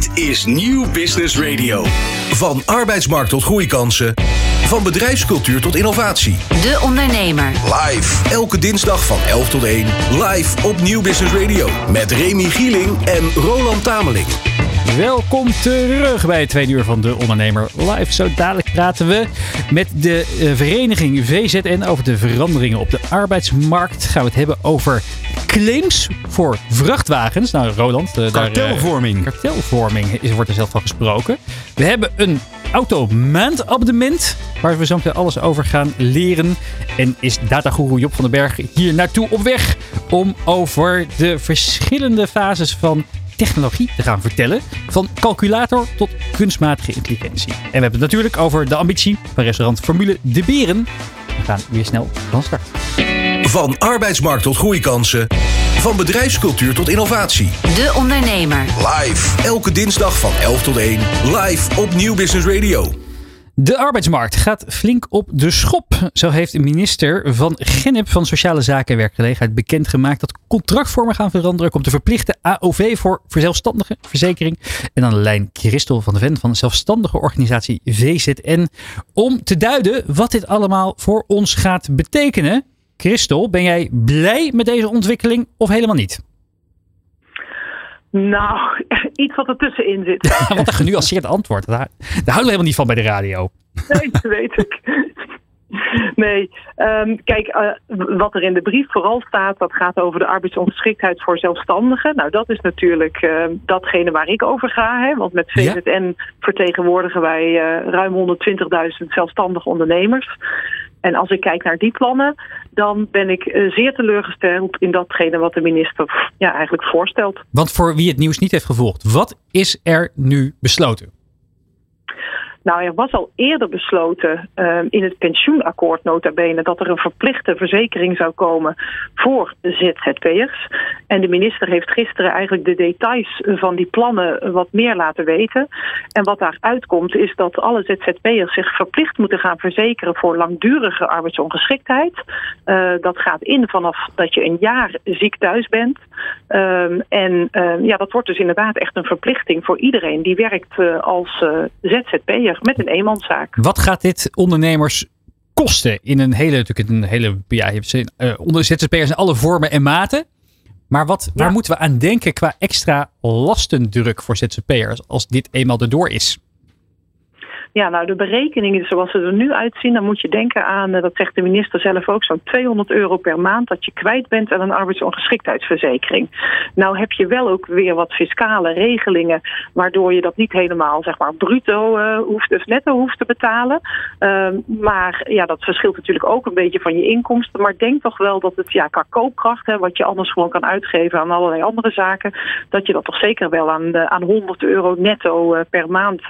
Dit is Nieuw Business Radio. Van arbeidsmarkt tot groeikansen. Van bedrijfscultuur tot innovatie. De Ondernemer. Live. Elke dinsdag van 11 tot 1. Live op Nieuw Business Radio. Met Remy Gieling en Roland Tameling. Welkom terug bij het tweede uur van De Ondernemer Live. Zo dadelijk praten we met de eh, vereniging VZN over de veranderingen op de arbeidsmarkt. Gaan we het hebben over claims voor vrachtwagens. Nou, Roland. eh, daar, eh, Kartelvorming. kartelvorming is, wordt er zelf van gesproken. We hebben een automaandabonnement waar we zo meteen alles over gaan leren. En is datagoeroe Job van den Berg hier naartoe op weg om over de verschillende fases van technologie te gaan vertellen. Van calculator tot kunstmatige intelligentie. En we hebben het natuurlijk over de ambitie van restaurant Formule De Beren. We gaan weer snel van start. Van arbeidsmarkt tot groeikansen. Van bedrijfscultuur tot innovatie. De Ondernemer. Live. Elke dinsdag van 11 tot 1. Live op Nieuw Business Radio. De arbeidsmarkt gaat flink op de schop. Zo heeft de minister van Gennep van Sociale Zaken en Werkgelegenheid bekendgemaakt dat contractvormen gaan veranderen. Komt de verplichte AOV voor verzelfstandige verzekering. En aan de lijn Christel van de Ven van de zelfstandige organisatie VZN. Om te duiden wat dit allemaal voor ons gaat betekenen. Christel, ben jij blij met deze ontwikkeling of helemaal niet? Nou, iets wat ertussenin zit. Wat een genuanceerd antwoord. Daar, daar houden we helemaal niet van bij de radio. Nee, dat weet ik. Nee, ehm, kijk, eh, wat er in de brief vooral staat, dat gaat over de arbeidsongeschiktheid voor zelfstandigen. Nou, dat is natuurlijk eh, datgene waar ik over ga. Hè? Want met Ja. VZN vertegenwoordigen wij eh, ruim 120.000 zelfstandige ondernemers. En als ik kijk naar die plannen, dan ben ik eh, zeer teleurgesteld in datgene wat de minister ja, eigenlijk voorstelt. Want voor wie het nieuws niet heeft gevolgd, wat is er nu besloten? Nou, er was al eerder besloten ehm, in het pensioenakkoord nota bene dat er een verplichte verzekering zou komen voor ZZP'ers. En de minister heeft gisteren eigenlijk de details van die plannen wat meer laten weten. En wat daaruit komt is dat alle ZZP'ers zich verplicht moeten gaan verzekeren voor langdurige arbeidsongeschiktheid. Eh, dat gaat in vanaf dat je een jaar ziek thuis bent. Ehm, en ehm, ja, dat wordt dus inderdaad echt een verplichting voor iedereen die werkt eh, als eh, Met een eenmanszaak. Wat gaat dit ondernemers kosten in een hele, natuurlijk een hele, ja, je hebt ze, eh, onder ZZP'ers in alle vormen en maten. Maar wat, waar Ja. moeten we aan denken qua extra lastendruk voor ZZP'ers als dit eenmaal erdoor is? Ja, nou de berekeningen zoals ze er nu uitzien, dan moet je denken aan, eh, dat zegt de minister zelf ook, zo'n 200 euro per maand dat je kwijt bent aan een arbeidsongeschiktheidsverzekering. Nou heb je wel ook weer wat fiscale regelingen, waardoor je dat niet helemaal zeg maar bruto eh, hoeft, of netto hoeft te betalen. Ehm, maar ja, dat verschilt natuurlijk ook een beetje van je inkomsten. Maar denk toch wel dat het ja, qua koopkracht, hè, wat je anders gewoon kan uitgeven aan allerlei andere zaken, dat je dat toch zeker wel aan, eh, aan 100 euro netto per maand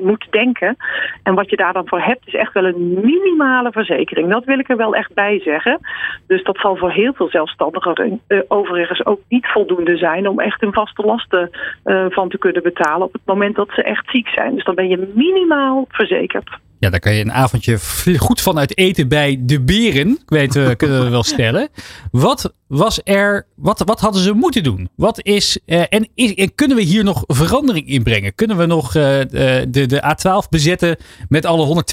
moet denken. En wat je daar dan voor hebt, is echt wel een minimale verzekering. Dat wil ik er wel echt bij zeggen. Dus dat zal voor heel veel zelfstandigen eh, overigens ook niet voldoende zijn om echt hun vaste lasten eh, van te kunnen betalen op het moment dat ze echt ziek zijn. Dus dan ben je minimaal verzekerd. Ja, daar kan je een avondje goed van uit eten bij de beren. Ik weet, we kunnen we wel stellen. Wat was er, wat, wat hadden ze moeten doen? Wat is, eh, en, is, en kunnen we hier nog verandering in brengen? Kunnen we nog eh, de, de, de A12 bezetten met alle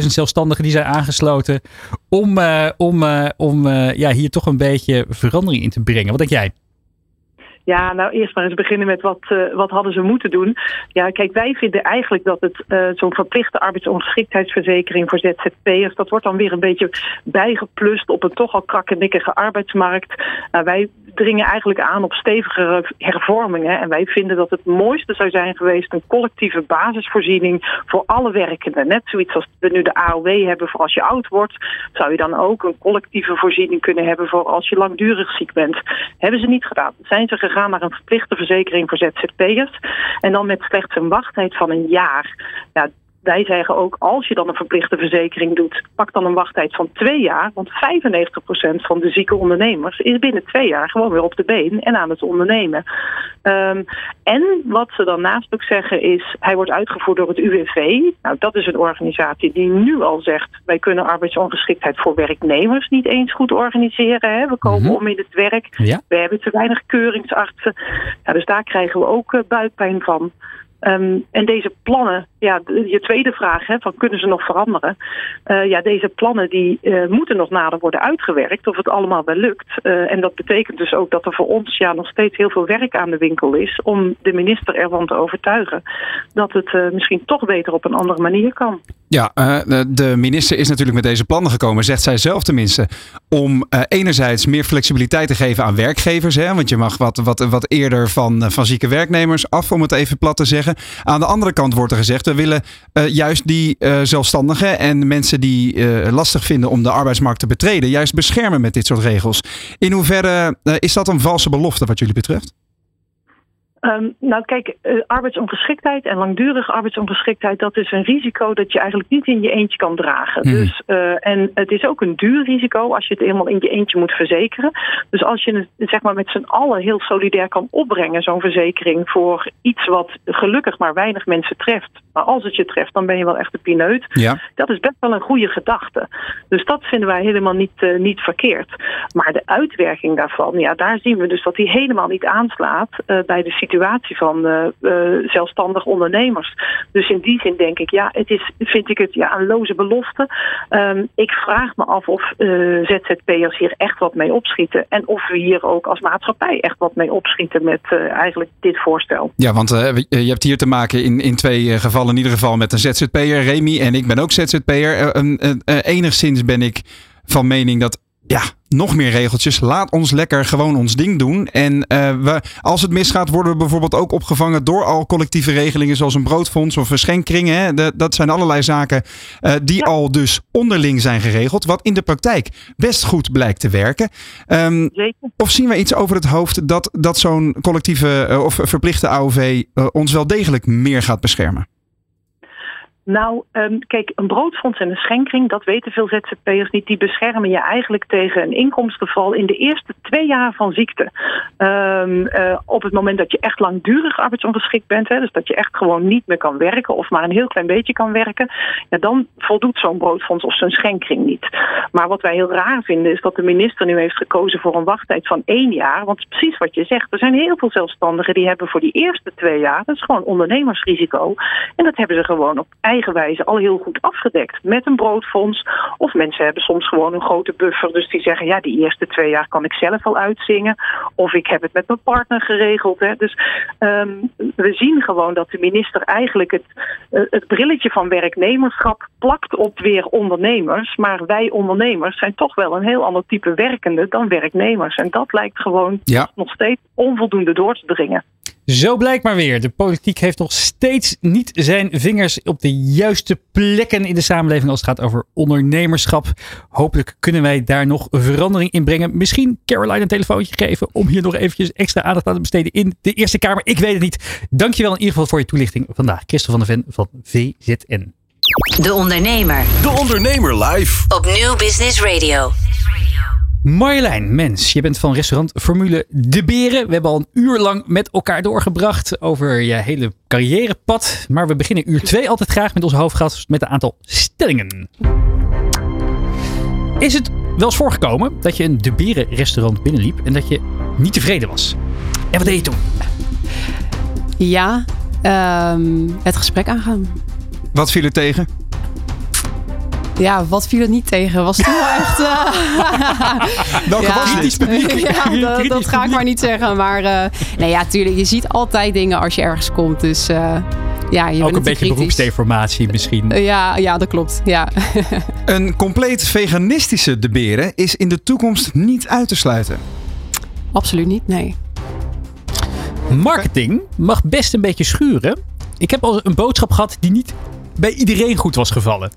120.000 zelfstandigen die zijn aangesloten? Om, eh, om, eh, om eh, ja, hier toch een beetje verandering in te brengen. Wat denk jij? Ja, nou eerst maar eens beginnen met wat, eh, wat hadden ze moeten doen. Ja, kijk, wij vinden eigenlijk dat het eh, zo'n verplichte arbeidsongeschiktheidsverzekering voor ZZP'ers, dat wordt dan weer een beetje bijgeplust op een toch al krakkemikkige arbeidsmarkt. Nou, wij dringen eigenlijk aan op stevigere hervormingen en wij vinden dat het mooiste zou zijn geweest een collectieve basisvoorziening voor alle werkenden. Net zoiets als we nu de AOW hebben voor als je oud wordt, zou je dan ook een collectieve voorziening kunnen hebben voor als je langdurig ziek bent. Hebben ze niet gedaan. Zijn ze gegaan naar een verplichte verzekering voor ZZP'ers. En dan met slechts een wachttijd van een jaar. Ja, wij zeggen ook, als je dan een verplichte verzekering doet, pak dan een wachttijd van twee jaar. Want 95% van de zieke ondernemers is binnen twee jaar gewoon weer op de been en aan het ondernemen. Ehm, en wat ze dan naast ook zeggen is, hij wordt uitgevoerd door het UWV. Nou, dat is een organisatie die nu al zegt, wij kunnen arbeidsongeschiktheid voor werknemers niet eens goed organiseren. Hè? We komen Mhm. om in het werk. Ja? We hebben te weinig keuringsartsen. Dus daar krijgen we ook eh, buikpijn van. Ehm, en deze plannen, ja, je tweede vraag, hè, van kunnen ze nog veranderen? Eh, ja, deze plannen die eh, moeten nog nader worden uitgewerkt of het allemaal wel lukt. Eh, en dat betekent dus ook dat er voor ons ja, nog steeds heel veel werk aan de winkel is om de minister ervan te overtuigen dat het misschien toch beter op een andere manier kan. Ja, eh, de minister is natuurlijk met deze plannen gekomen, zegt zij zelf tenminste, om eh, enerzijds meer flexibiliteit te geven aan werkgevers. Hè, want je mag wat, wat, wat eerder van, eh, van zieke werknemers af, om het even plat te zeggen. Aan de andere kant wordt er gezegd, we willen juist die zelfstandigen en mensen die lastig vinden om de arbeidsmarkt te betreden, juist beschermen met dit soort regels. In hoeverre is dat een valse belofte wat jullie betreft? Ehm, nou kijk, eh, arbeidsongeschiktheid en langdurige arbeidsongeschiktheid, dat is een risico dat je eigenlijk niet in je eentje kan dragen. Mhm. Dus, eh, en het is ook een duur risico als je het eenmaal in je eentje moet verzekeren. Dus als je het zeg maar, met z'n allen heel solidair kan opbrengen, zo'n verzekering, voor iets wat gelukkig maar weinig mensen treft. Maar als het je treft, dan ben je wel echt een pineut. Ja. Dat is best wel een goede gedachte. Dus dat vinden wij helemaal niet, eh, niet verkeerd. Maar de uitwerking daarvan, ja, daar zien we dus dat die helemaal niet aanslaat eh, bij de situatie van eh, zelfstandig ondernemers. Dus in die zin denk ik, ja, het is, vind ik het ja, een loze belofte. Ehm, ik vraag me af of ZZP'ers hier echt wat mee opschieten. En of we hier ook als maatschappij echt wat mee opschieten met eigenlijk dit voorstel. Ja, want je hebt hier te maken in, in twee eh, in ieder geval met een ZZP'er, Remy en ik ben ook ZZP'er. Eh, eh, enigszins ben ik van mening dat, ja, nog meer regeltjes. Laat ons lekker gewoon ons ding doen. En eh, we, als het misgaat, worden we bijvoorbeeld ook opgevangen door al collectieve regelingen zoals een broodfonds of een schenkring. Hè. De- dat zijn allerlei zaken die al dus onderling zijn geregeld, wat in de praktijk best goed blijkt te werken. Ehm, Zeker. of zien we iets over het hoofd dat, dat zo'n collectieve of verplichte AOV ons wel degelijk meer gaat beschermen? Nou, ehm, kijk, een broodfonds en een schenkring, dat weten veel ZZP'ers niet. Die beschermen je eigenlijk tegen een inkomstenval in de eerste twee jaar van ziekte. Ehm, eh, op het moment dat je echt langdurig arbeidsongeschikt bent, hè, dus dat je echt gewoon niet meer kan werken of maar een heel klein beetje kan werken, ja, dan voldoet zo'n broodfonds of zo'n schenkring niet. Maar wat wij heel raar vinden is dat de minister nu heeft gekozen voor een wachttijd van één jaar. Want precies wat je zegt. Er zijn heel veel zelfstandigen die hebben voor die eerste twee jaar, dat is gewoon ondernemersrisico. En dat hebben ze gewoon op eigen wijze al heel goed afgedekt. Met een broodfonds. Of mensen hebben soms gewoon een grote buffer. Dus die zeggen, ja, die eerste twee jaar kan ik zelf wel uitzingen. Of ik heb het met mijn partner geregeld. Hè. Dus ehm, we zien gewoon dat de minister eigenlijk het, eh, het brilletje van werknemerschap plakt op weer ondernemers. Maar wij ondernemers zijn toch wel een heel ander type werkende dan werknemers. En dat lijkt gewoon Ja. nog steeds onvoldoende door te dringen. Zo blijkt maar weer. De politiek heeft nog steeds niet zijn vingers op de juiste plekken in de samenleving als het gaat over ondernemerschap. Hopelijk kunnen wij daar nog verandering in brengen. Misschien Caroline een telefoontje geven om hier nog eventjes extra aandacht aan te besteden in de Eerste Kamer. Ik weet het niet. Dankjewel in ieder geval voor je toelichting vandaag. Christel van der Ven van VZN. De Ondernemer De Ondernemer live. op Nieuw Business Radio. Marjolein Mens, je bent van restaurant Formule De Beren. We hebben al een uur lang met elkaar doorgebracht over je hele carrièrepad. Maar we beginnen uur 2 altijd graag met onze hoofdgast met een aantal stellingen. Is het wel eens voorgekomen dat je een De Beren restaurant binnenliep en dat je niet tevreden was? En wat deed je toen? Ja, ehm, het gesprek aangaan. Wat viel er tegen? Ja, wat viel er niet tegen? Was toen wel echt... eh, Welke ja, was dit? ja, dat, dat ga ik maar niet zeggen. Maar eh, nee, ja, tuurlijk. Je ziet altijd dingen als je ergens komt. Dus eh, ja, je bent Ook een beetje kritisch. beroepsdeformatie misschien. Ja, ja, dat klopt. Ja. Een compleet veganistische De Beren is in de toekomst niet uit te sluiten. Absoluut niet, nee. Marketing mag best een beetje schuren. Ik heb al een boodschap gehad die niet bij iedereen goed was gevallen.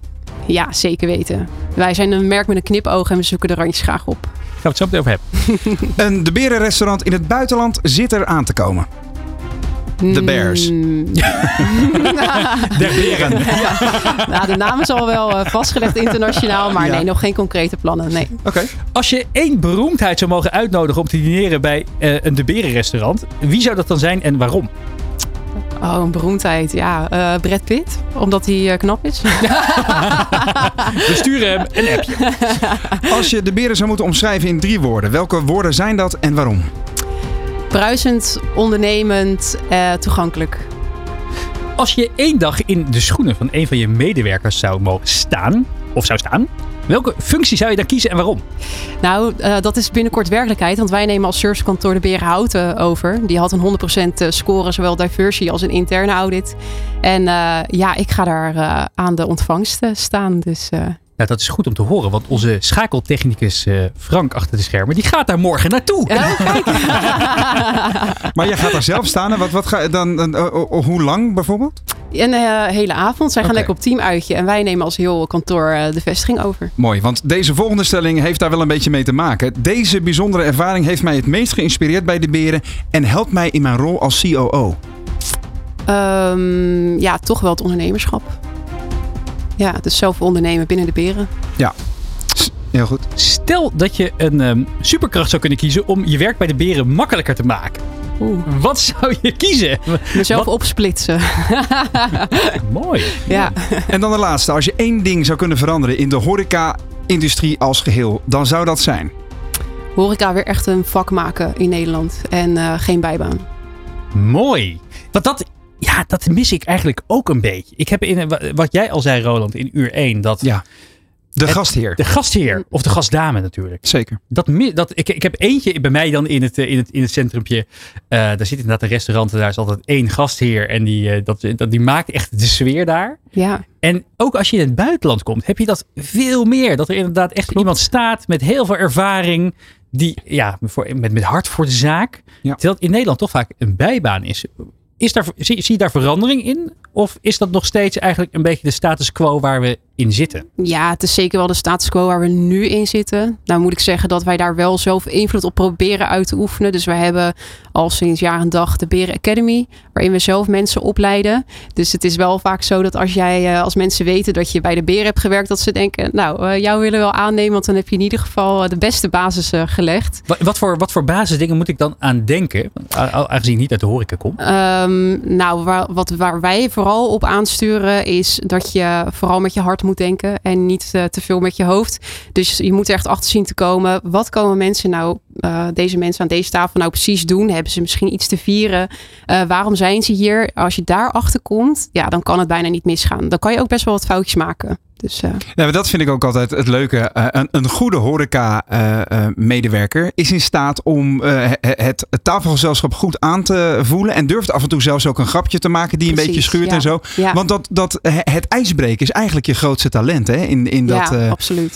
Ja, zeker weten. Wij zijn een merk met een knipoog en we zoeken de randjes graag op. Gaan we het zo meteen over hebben. Een De Beren restaurant in het buitenland zit er aan te komen. De Bears. Mm, De Beren. nou, de naam is al wel eh, vastgelegd internationaal, maar Ja. nee, nog geen concrete plannen. Nee. Oké. Als je één beroemdheid zou mogen uitnodigen om te dineren bij eh, een De Beren restaurant, wie zou dat dan zijn en waarom? Oh, een beroemdheid. Ja, eh Brad Pitt, omdat hij eh, knap is. We sturen hem een appje. Als je De Beren zou moeten omschrijven in drie woorden, welke woorden zijn dat en waarom? Bruisend, ondernemend, eh, toegankelijk. Als je één dag in de schoenen van een van je medewerkers zou mogen staan, of zou staan, welke functie zou je dan kiezen en waarom? Nou, eh, dat is binnenkort werkelijkheid. Want wij nemen als servicekantoor de Berenhouten over. Die had een 100% score, zowel diversity als een interne audit. En eh, ja, ik ga daar eh, aan de ontvangst eh, staan. Dus eh, Nou, dat is goed om te horen, want onze schakeltechnicus eh, Frank achter de schermen, die gaat daar morgen naartoe. ja, kijk. Maar jij gaat daar zelf staan. En wat, wat ga, dan, dan, eh, eh, hoe lang bijvoorbeeld? een eh, hele avond. Zij gaan lekker op teamuitje. En wij nemen als heel kantoor eh, de vestiging over. Mooi, want deze volgende stelling heeft daar wel een beetje mee te maken. Deze bijzondere ervaring heeft mij het meest geïnspireerd bij de beren en helpt mij in mijn rol als COO. Ehm, ja, toch wel het ondernemerschap. Ja, dus zelf ondernemen binnen de beren. Heel goed. Stel dat je een ehm, superkracht zou kunnen kiezen om je werk bij de beren makkelijker te maken. Oeh, Wat zou je kiezen? mezelf Wat- opsplitsen. Mooi. ja. En dan de laatste. Als je één ding zou kunnen veranderen in de horeca-industrie als geheel, dan zou dat zijn. Horeca weer echt een vak maken in Nederland. En eh, geen bijbaan. Mooi. Want dat, ja, dat mis ik eigenlijk ook een beetje. Ik heb in, wat jij al zei, Roland, in uur 1, dat Ja. De Het- gastheer. de gastheer, of de gastdame natuurlijk. Zeker. Dat, dat, ik, ik heb eentje bij mij dan in het, eh, in het, in het centrumpje. Eh, daar zit inderdaad een restaurant en daar is altijd één gastheer. En die, eh, dat, dat, die maakt echt de sfeer daar. Ja, En ook als je in het buitenland komt, heb je dat veel meer. Dat er inderdaad echt iemand staat met heel veel ervaring. Die, ja, voor, met, met hart voor de zaak. Ja. Terwijl het in Nederland toch vaak een bijbaan is. Is daar, zie, zie je daar verandering in? Of is dat nog steeds eigenlijk een beetje de status quo waar we in zitten? Ja, het is zeker wel de status quo waar we nu in zitten. Nou moet ik zeggen dat wij daar wel zelf invloed op proberen uit te oefenen. Dus wij hebben al sinds jaar en dag de Beren Academy, waarin we zelf mensen opleiden. Dus het is wel vaak zo dat als jij, eh, als mensen weten dat je bij de Beren hebt gewerkt, dat ze denken, nou, eh, jou willen we wel aannemen, want dan heb je in ieder geval eh, de beste basis gelegd. Wat, wat, voor, wat voor basisdingen moet ik dan aan denken? Aangezien ik niet uit de horeca kom. Ehm, nou, waar, wat, waar wij vooral op aansturen is dat je vooral met je hart moet denken en niet eh, te veel met je hoofd. Dus je moet er echt achter zien te komen. Wat komen mensen nou, eh, deze mensen aan deze tafel nou precies doen? Hebben ze misschien iets te vieren? Eh, waarom zijn ze hier? Als je daarachter komt, ja, dan kan het bijna niet misgaan. Dan kan je ook best wel wat foutjes maken. Dus eh, Ja, dat vind ik ook altijd het leuke. Eh, een, een goede horeca-medewerker is in staat om eh, he- het, het tafelgezelschap goed aan te voelen. En durft af en toe zelfs ook een grapje te maken die een beetje schuurt ja. en zo. ja, Want dat, dat, het ijsbreken is eigenlijk je grootste talent hè, in, in, dat, eh,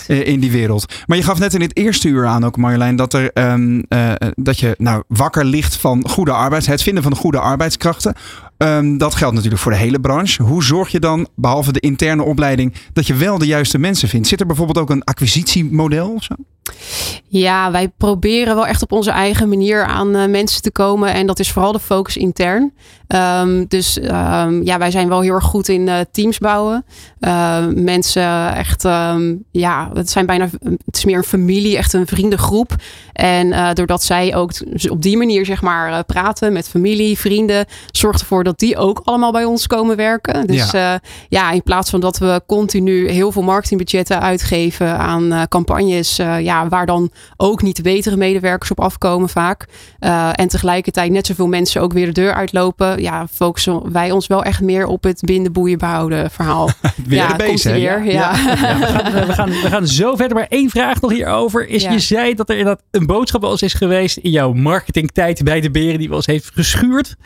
eh, in die wereld. Maar je gaf net in het eerste uur aan ook Marjolein dat, er, ehm, eh, dat je nou, wakker ligt van goede arbeids, het vinden van goede arbeidskrachten. Ehm, dat geldt natuurlijk voor de hele branche. Hoe zorg je dan, behalve de interne opleiding, dat je wel de juiste mensen vindt? Zit er bijvoorbeeld ook een acquisitiemodel of zo? Ja, wij proberen wel echt op onze eigen manier aan eh, mensen te komen. En dat is vooral de focus intern. Ehm, dus ehm, ja, wij zijn wel heel erg goed in eh, teams bouwen. Ehm, mensen echt, ja, het zijn bijna, het is meer een familie, echt een vriendengroep. En eh, doordat zij ook t- op die manier, zeg maar, praten met familie, vrienden, zorgt ervoor dat die ook allemaal bij ons komen werken. Dus ja, ja in plaats van dat we continu heel veel marketingbudgetten uitgeven aan campagnes, eh, ja, waar dan ook niet de betere medewerkers op afkomen vaak. Eh, en tegelijkertijd net zoveel mensen ook weer de deur uitlopen. Ja, focussen wij ons wel echt meer op het binden, boeien, behouden verhaal. Weer ja, de weer. Ja. Ja, we, gaan, we, gaan, we gaan zo verder. Maar één vraag nog hierover. Is, Ja. Je zei dat er inderdaad een boodschap wel eens is geweest in jouw marketingtijd bij de beren die wel eens heeft geschuurd.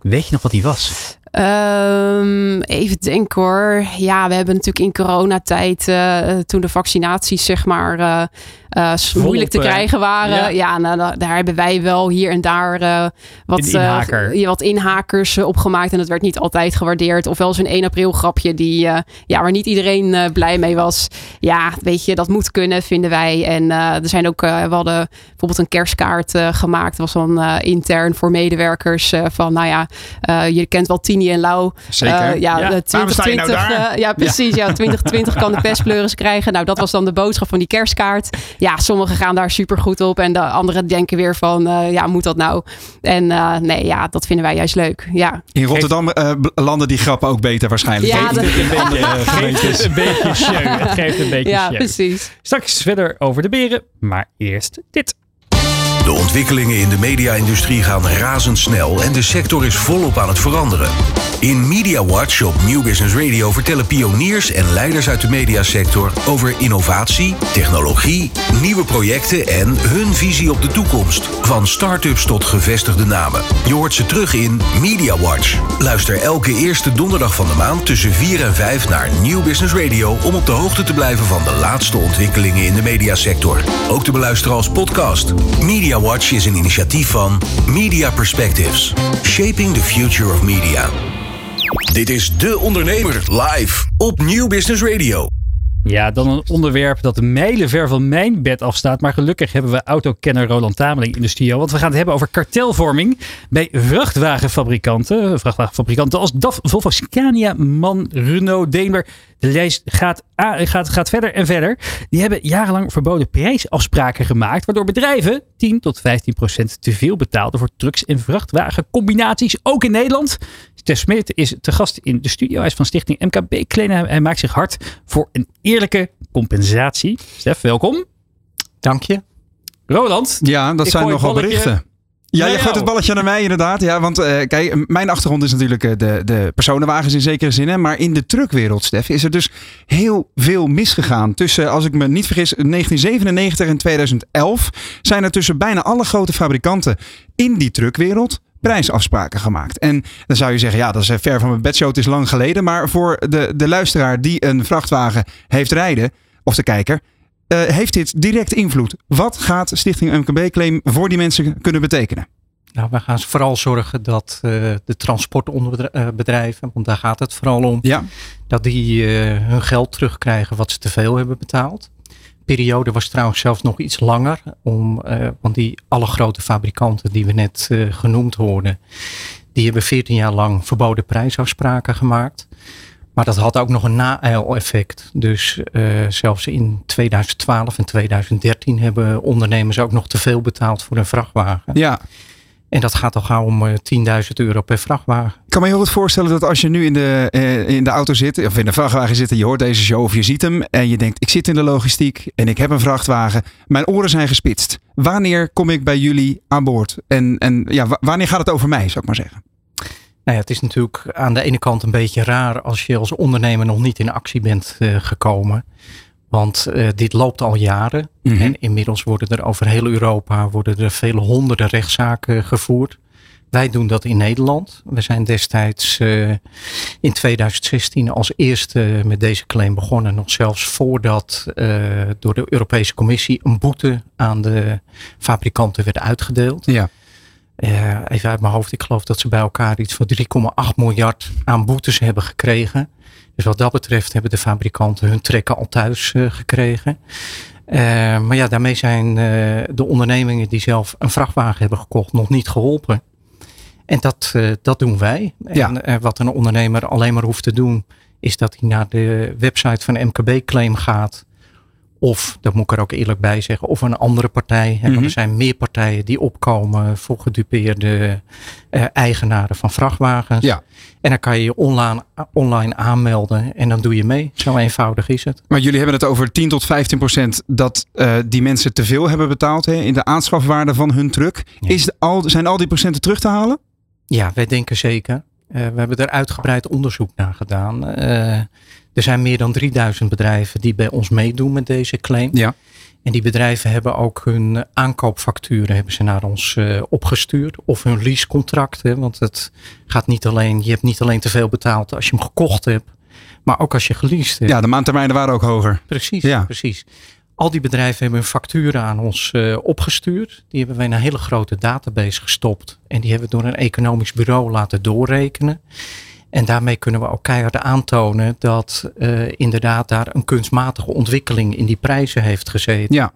Weet je nog wat die was? Ehm, even denken hoor. Ja, we hebben natuurlijk in coronatijd, eh, toen de vaccinaties zeg maar eh, moeilijk te eh, krijgen waren. ja. Ja, nou, da- daar hebben wij wel hier en daar eh, wat, inhaker. eh, ja, wat inhakers eh, opgemaakt. En dat werd niet altijd gewaardeerd. Of wel eens een 1 april grapje die, eh, ja, waar niet iedereen eh, blij mee was. Ja, weet je, dat moet kunnen, vinden wij. En eh, er zijn ook, eh, we hadden bijvoorbeeld een kerstkaart eh, gemaakt. Dat was dan eh, intern voor medewerkers. eh, van, nou ja, eh, je kent wel Tini en Lau. Zeker. Eh, ja, Ja. nou 2020. daar? eh, ja, precies. Ja, 2020 kan de pestpleuris krijgen. Nou, dat was dan de boodschap van die kerstkaart. Ja, sommigen gaan daar super goed op. En de anderen denken weer van, eh, ja, moet dat nou? En eh, nee, ja, dat vinden wij juist leuk. Ja, In Rotterdam eh, landen die grappen ook beter waarschijnlijk. Ja, Geeft dat- het in andere Geeft het een beetje show. Het geeft een beetje ja show. precies. Straks verder over de beren. Maar eerst dit. De ontwikkelingen in de media-industrie gaan razendsnel en de sector is volop aan het veranderen. In Media Watch op New Business Radio vertellen pioniers en leiders uit de mediasector over innovatie, technologie, nieuwe projecten en hun visie op de toekomst. Van start-ups tot gevestigde namen. Je hoort ze terug in Media Watch. Luister elke eerste donderdag van de maand tussen 4 en 5 naar New Business Radio om op de hoogte te blijven van de laatste ontwikkelingen in de mediasector. Ook te beluisteren als podcast. Media Watch is een initiatief van Media Perspectives. Shaping the future of media. Dit is De Ondernemer live op Nieuw Business Radio. Ja, dan een onderwerp dat mijlenver van mijn bed afstaat. Maar gelukkig hebben we autokenner Roland Tameling in de studio. Want we gaan het hebben over kartelvorming bij vrachtwagenfabrikanten. Vrachtwagenfabrikanten als DAF, Volvo, Scania, MAN, Renault, Daimler. De lijst gaat, gaat, gaat verder en verder. Die hebben jarenlang verboden prijsafspraken gemaakt. Waardoor bedrijven 10 tot 15 procent te veel betaalden voor trucks en vrachtwagencombinaties. Ook in Nederland. Stef Smit is te gast in de studio. Hij is van stichting MKB Klenen. Hij maakt zich hard voor een eerlijke compensatie. Stef, welkom. Dank je. Roland. Ja, dat zijn nogal berichten. Ja, je gooit het balletje naar mij inderdaad. Ja, want uh, kijk, mijn achtergrond is natuurlijk uh, de, de personenwagens in zekere zin. Hè, maar in de truckwereld, Stef, is er dus heel veel misgegaan. Tussen, als ik me niet vergis, 1997 en 2011 zijn er tussen bijna alle grote fabrikanten in die truckwereld prijsafspraken gemaakt. En dan zou je zeggen, ja, dat is ver van mijn bedshow, het is lang geleden. Maar voor de, de luisteraar die een vrachtwagen heeft rijden, of de kijker, heeft dit direct invloed. Wat gaat Stichting MKB-claim voor die mensen kunnen betekenen? Nou, we gaan vooral zorgen dat uh, de transportbedrijven, want daar gaat het vooral om, ja. dat die uh, hun geld terugkrijgen wat ze te veel hebben betaald periode was trouwens zelfs nog iets langer. Om, uh, want die alle grote fabrikanten die we net genoemd hoorden, die hebben 14 jaar lang verboden prijsafspraken gemaakt. Maar dat had ook nog een na-effect. Dus uh, zelfs in 2012 en 2013 hebben ondernemers ook nog te veel betaald voor een vrachtwagen. Ja. En dat gaat al gauw om 10.000 euro per vrachtwagen. Ik kan me heel goed voorstellen dat als je nu in de, eh, in de auto zit, of in de vrachtwagen zit en je hoort deze show of je ziet hem en je denkt, ik zit in de logistiek en ik heb een vrachtwagen. Mijn oren zijn gespitst. Wanneer kom ik bij jullie aan boord? En, en ja, wanneer gaat het over mij, zou ik maar zeggen? Nou ja, het is natuurlijk aan de ene kant een beetje raar als je als ondernemer nog niet in actie bent uh, gekomen. Want uh, dit loopt al jaren. Mm -hmm. En inmiddels worden er over heel Europa worden er vele honderden rechtszaken gevoerd. Wij doen dat in Nederland. We zijn destijds uh, in 2016 als eerste met deze claim begonnen. Nog zelfs voordat uh, door de Europese Commissie een boete aan de fabrikanten werd uitgedeeld. Ja. Even uit mijn hoofd, ik geloof dat ze bij elkaar iets van 3,8 miljard aan boetes hebben gekregen. Dus wat dat betreft hebben de fabrikanten hun trekken al thuis uh, gekregen. Uh, maar ja, daarmee zijn de ondernemingen die zelf een vrachtwagen hebben gekocht nog niet geholpen. En dat, dat doen wij. Ja. En wat een ondernemer alleen maar hoeft te doen, is dat hij naar de website van MKB Claim gaat. Of, dat moet ik er ook eerlijk bij zeggen, of een andere partij. Mm -hmm. Want er zijn meer partijen die opkomen voor gedupeerde uh, eigenaren van vrachtwagens. Ja. En dan kan je je online, online aanmelden en dan doe je mee. Zo eenvoudig is het. Maar jullie hebben het over 10 tot 15 procent dat uh, die mensen te veel hebben betaald hè, in de aanschafwaarde van hun truck. Ja. Is al, zijn al die procenten terug te halen? Ja, wij denken zeker. Uh, we hebben er uitgebreid onderzoek naar gedaan. Er zijn meer dan 3000 bedrijven die bij ons meedoen met deze claim. Ja. En die bedrijven hebben ook hun aankoopfacturen hebben ze naar ons uh, opgestuurd. Of hun leasecontracten. Want het gaat niet alleen, je hebt niet alleen te veel betaald als je hem gekocht hebt. Maar ook als je geleased hebt. Ja, de maandtermijnen waren ook hoger. Precies, ja. precies. Al die bedrijven hebben hun facturen aan ons uh, opgestuurd. Die hebben wij in een hele grote database gestopt. En die hebben we door een economisch bureau laten doorrekenen. En daarmee kunnen we ook keihard aantonen dat uh, inderdaad daar een kunstmatige ontwikkeling in die prijzen heeft gezeten. Ja.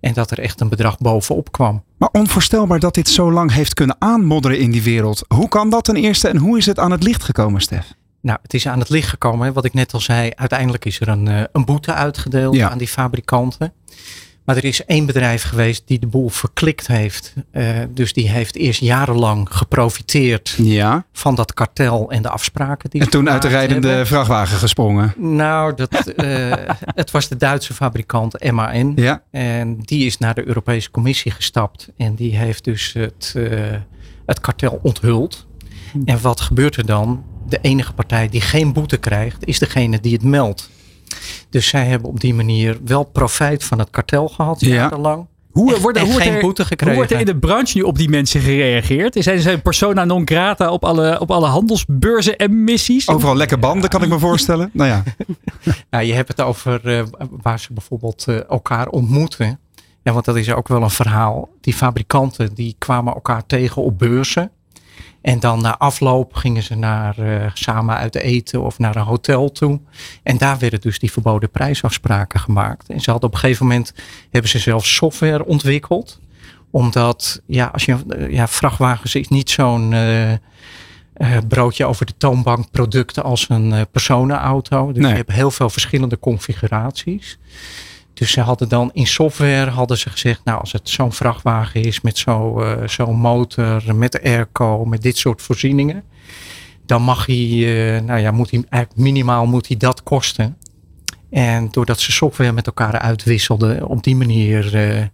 En dat er echt een bedrag bovenop kwam. Maar onvoorstelbaar dat dit zo lang heeft kunnen aanmodderen in die wereld. Hoe kan dat ten eerste en hoe is het aan het licht gekomen, Stef? Nou, het is aan het licht gekomen. Wat ik net al zei, uiteindelijk is er een, een boete uitgedeeld ja. aan die fabrikanten. Maar er is één bedrijf geweest die de boel verklikt heeft. Uh, dus die heeft eerst jarenlang geprofiteerd ja. van dat kartel en de afspraken. Die en toen uit de rijdende hebben. vrachtwagen gesprongen. Nou, dat, uh, het was de Duitse fabrikant MAN. Ja. En die is naar de Europese Commissie gestapt. En die heeft dus het, uh, het kartel onthuld. En wat gebeurt er dan? De enige partij die geen boete krijgt, is degene die het meldt. Dus zij hebben op die manier wel profijt van het kartel gehad, Ja. jarenlang. Hoe wordt, er, hoe, wordt geen er, boete hoe wordt er in de branche nu op die mensen gereageerd? Zijn ze persona non grata op alle, op alle handelsbeurzen en missies? Overal lekker banden, kan ik me voorstellen. Nou ja, Nou, je hebt het over eh, waar ze bijvoorbeeld eh, elkaar ontmoeten. Ja, want dat is ook wel een verhaal. Die fabrikanten die kwamen elkaar tegen op beurzen. En dan na afloop gingen ze naar, eh, samen uit eten of naar een hotel toe. En daar werden dus die verboden prijsafspraken gemaakt. En ze hadden op een gegeven moment, hebben ze zelfs software ontwikkeld. Omdat, ja, als je, eh, ja, vrachtwagens is niet zo'n eh, broodje over de toonbank producten als een personenauto. Dus Nee. je hebt heel veel verschillende configuraties. Dus ze hadden dan in software hadden ze gezegd, nou als het zo'n vrachtwagen is met eh, zo'n motor, met airco, met dit soort voorzieningen, dan mag hij, eh, nou ja, moet hij eigenlijk minimaal moet hij dat kosten. En doordat ze software met elkaar uitwisselden, op die manier eh,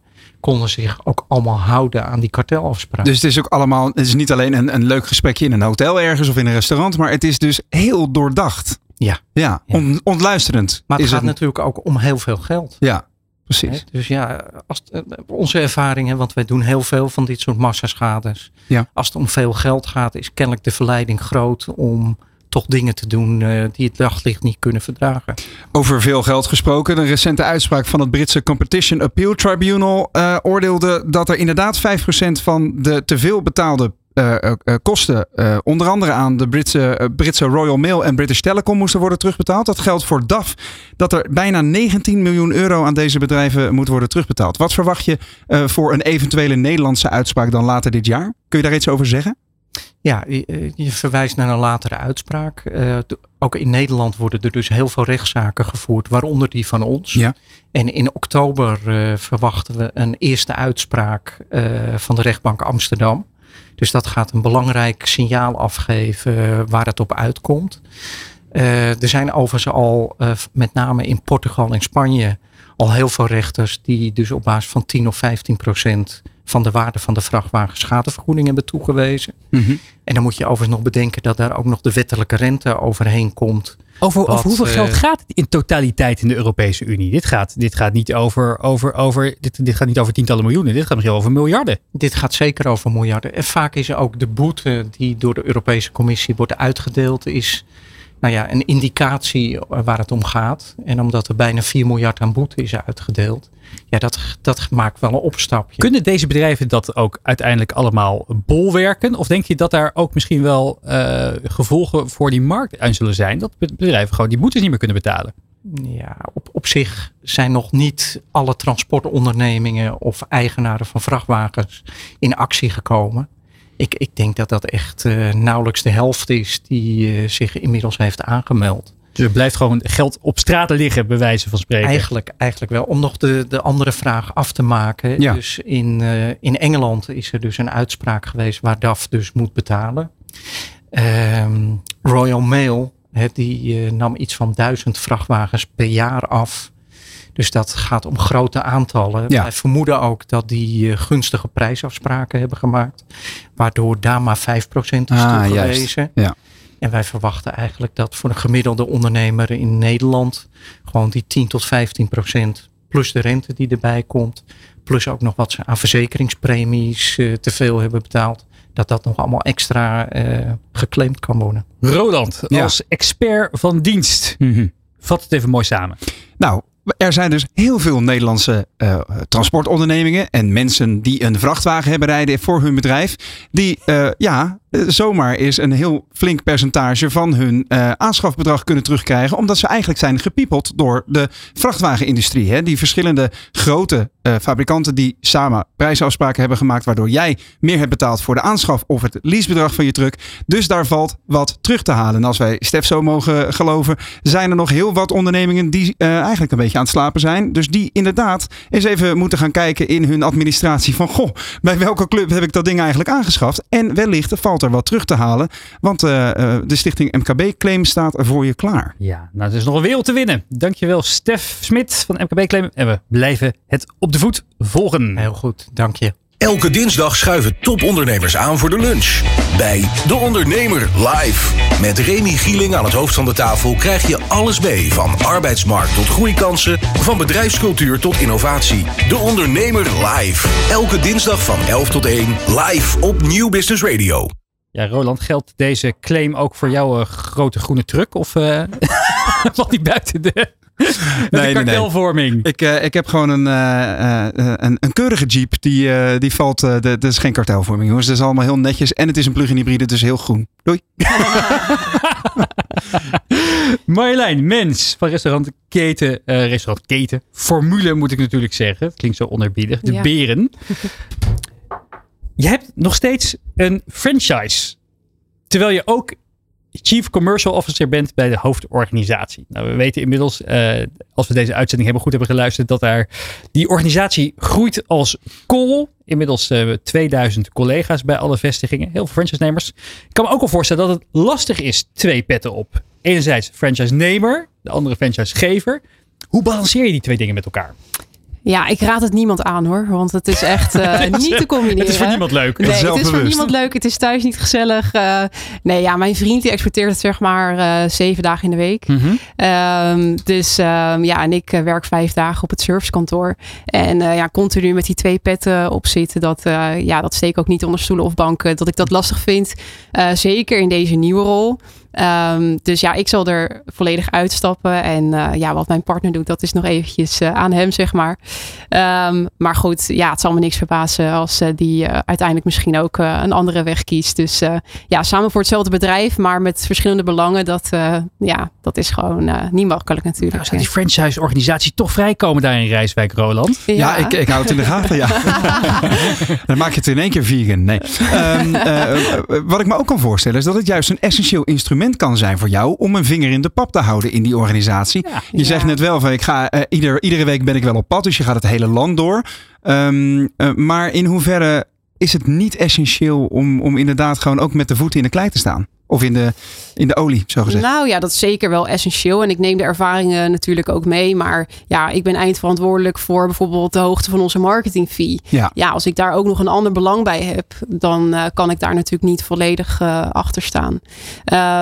konden zich ook allemaal houden aan die kartelafspraken. dus het is ook allemaal, het is niet alleen een, een leuk gesprekje in een hotel ergens of in een restaurant, maar het is dus heel doordacht. Ja. Ja, Ja. on- ontluisterend. maar het gaat het. natuurlijk ook om heel veel geld. Ja, precies. Hè? Dus ja, als, eh, onze ervaringen, want wij doen heel veel van dit soort massaschades. Ja. Als het om veel geld gaat, is kennelijk de verleiding groot om toch dingen te doen eh, die het daglicht niet kunnen verdragen. Over veel geld gesproken. Een recente uitspraak van het Britse Competition Appeal Tribunal eh, oordeelde dat er inderdaad 5% van de te veel betaalde eh, eh, eh, kosten, onder andere aan de Britse, Britse Royal Mail en British Telecom, moesten worden terugbetaald. Dat geldt voor DAF, dat er bijna 19 miljoen euro aan deze bedrijven moet worden terugbetaald. Wat verwacht je voor een eventuele Nederlandse uitspraak dan later dit jaar? Kun je daar iets over zeggen? Ja, je, je verwijst naar een latere uitspraak. Ook in Nederland worden er dus heel veel rechtszaken gevoerd, waaronder die van ons. Ja. En in oktober verwachten we een eerste uitspraak van de rechtbank Amsterdam. Dus dat gaat een belangrijk signaal afgeven eh, waar het op uitkomt. Eh, er zijn overigens al, eh, met name in Portugal en Spanje, al heel veel rechters die dus op basis van 10 of 15 procent van de waarde van de vrachtwagen schadevergoeding hebben toegewezen. En dan moet je overigens nog bedenken dat daar ook nog de wettelijke rente overheen komt. Over, Wat, over hoeveel eh, geld gaat het in totaliteit in de Europese Unie? Dit gaat, dit gaat, niet, over, over, over, dit, dit gaat niet over tientallen miljoenen. Dit gaat misschien over miljarden. Dit gaat zeker over miljarden. En vaak is er ook de boete die door de Europese Commissie wordt uitgedeeld, is nou ja, een indicatie waar het om gaat. En omdat er bijna 4 miljard aan boete is uitgedeeld, ja, dat, dat maakt wel een opstapje. Kunnen deze bedrijven dat ook uiteindelijk allemaal bolwerken? Of denk je dat daar ook misschien wel eh, gevolgen voor die markt aan zullen zijn? Dat bedrijven gewoon die boetes niet meer kunnen betalen. Ja, op, op zich zijn nog niet alle transportondernemingen of eigenaren van vrachtwagens in actie gekomen. Ik, ik denk dat dat echt eh, nauwelijks de helft is die eh, zich inmiddels heeft aangemeld. Dus er blijft gewoon geld op straat liggen, bij wijze van spreken. Eigenlijk, eigenlijk wel. Om nog de, de andere vraag af te maken. Ja. Dus in, eh, in Engeland is er dus een uitspraak geweest waar DAF dus moet betalen. Ehm, Royal Mail, die eh, nam iets van duizend vrachtwagens per jaar af. Dus dat gaat om grote aantallen. Ja. Wij vermoeden ook dat die eh, gunstige prijsafspraken hebben gemaakt. Waardoor daar maar 5% is Ah, toegewezen. Ja. En wij verwachten eigenlijk dat voor een gemiddelde ondernemer in Nederland gewoon die 10 tot 15 procent plus de rente die erbij komt, plus ook nog wat ze aan verzekeringspremies eh, te veel hebben betaald, dat dat nog allemaal extra eh, geclaimd kan worden. Roland, Ja. als expert van dienst. Mhm. Vat het even mooi samen. Nou, er zijn dus heel veel Nederlandse eh, transportondernemingen en mensen die een vrachtwagen hebben rijden voor hun bedrijf, die eh, ja, zomaar eens een heel flink percentage van hun eh, aanschafbedrag kunnen terugkrijgen. Omdat ze eigenlijk zijn gepiepeld door de vrachtwagenindustrie. Hè? Die verschillende grote eh, fabrikanten die samen prijsafspraken hebben gemaakt. Waardoor jij meer hebt betaald voor de aanschaf of het leasebedrag van je truck. Dus daar valt wat terug te halen. En als wij Stef zo mogen geloven, zijn er nog heel wat ondernemingen die eh, eigenlijk een beetje aan het slapen zijn. Dus die inderdaad eens even moeten gaan kijken in hun administratie van goh, bij welke club heb ik dat ding eigenlijk aangeschaft? En wellicht valt er wat terug te halen, want uh, uh, de stichting MKB Claim staat voor je klaar. Ja, nou het is nog een wereld te winnen. Dankjewel Stef Smit van MKB Claim en we blijven het op de voet volgen. Heel goed, dank je. Elke dinsdag schuiven topondernemers aan voor de lunch. Bij De Ondernemer live. Met Remy Gieling aan het hoofd van de tafel krijg je alles mee. Van arbeidsmarkt tot groeikansen, van bedrijfscultuur tot innovatie. De Ondernemer live. Elke dinsdag van 11 tot 1 live op Nieuw Business Radio. Ja, Roland, geldt deze claim ook voor jouw uh, grote groene truck? Of uh, valt die buiten de, de kartelvorming? Nee, nee. Ik, uh, ik heb gewoon een, een, een, keurige Jeep. Die, die valt. dat is geen kartelvorming, jongens. Dat is allemaal heel netjes. En het is een plug-in hybride, dus heel groen. Doei. Marjolein Mens van restaurant Keten, restaurant Keten. Formule moet ik natuurlijk zeggen. Het klinkt zo onerbiedig. De ja. Beren. Je hebt nog steeds een franchise. Terwijl je ook Chief Commercial Officer bent bij de hoofdorganisatie. Nou, we weten inmiddels, uh, als we deze uitzending hebben goed hebben geluisterd, dat daar die organisatie groeit als kool. Inmiddels uh, 2000 collega's bij alle vestigingen. Heel veel franchise-nemers. Ik kan me ook al voorstellen dat het lastig is, twee petten op. Enerzijds franchise-nemer, de andere franchise-gever. Hoe balanceer je die twee dingen met elkaar? Ja, ik raad het niemand aan hoor. Want het is echt uh, niet te combineren. Het is voor niemand leuk. Nee, het is voor niemand leuk. Het is thuis niet gezellig. Uh, nee, ja, mijn vriend die exporteert het zeg maar uh, zeven dagen in de week. Mm -hmm. um, dus um, ja, en ik werk vijf dagen op het servicekantoor. En ja, continu met die twee petten op zitten. Dat, ja, dat steek ook niet onder stoelen of banken. Dat ik dat lastig vind. zeker in deze nieuwe rol. Um, dus ja, ik zal er volledig uitstappen. En uh, ja, wat mijn partner doet, dat is nog eventjes uh, aan hem, zeg maar. Um, maar goed, ja, het zal me niks verbazen als uh, die uiteindelijk misschien ook een andere weg kiest. Dus ja, samen voor hetzelfde bedrijf, maar met verschillende belangen. Dat, ja, dat is gewoon niet makkelijk natuurlijk. Nou, zou die franchise-organisatie toch vrijkomen daar in Rijswijk, Roland? Ja, ja ik, ik hou het in de gaten, ja. Dan maak je het in één keer vegan. Nee. Um, wat ik me ook kan voorstellen is dat het juist een essentieel instrument kan zijn voor jou om een vinger in de pap te houden in die organisatie. Ja, je ja. zegt net wel van ik ga uh, ieder, iedere week ben ik wel op pad, dus je gaat het hele land door. Um, uh, maar in hoeverre is het niet essentieel om, om inderdaad gewoon ook met de voeten in de klei te staan? Of in de, in de olie, zo gezegd. Nou ja, dat is zeker wel essentieel. En ik neem de ervaringen natuurlijk ook mee. Maar ja, ik ben eindverantwoordelijk voor bijvoorbeeld de hoogte van onze marketing fee. Ja, ja als ik daar ook nog een ander belang bij heb, dan uh, kan ik daar natuurlijk niet volledig uh, achter staan.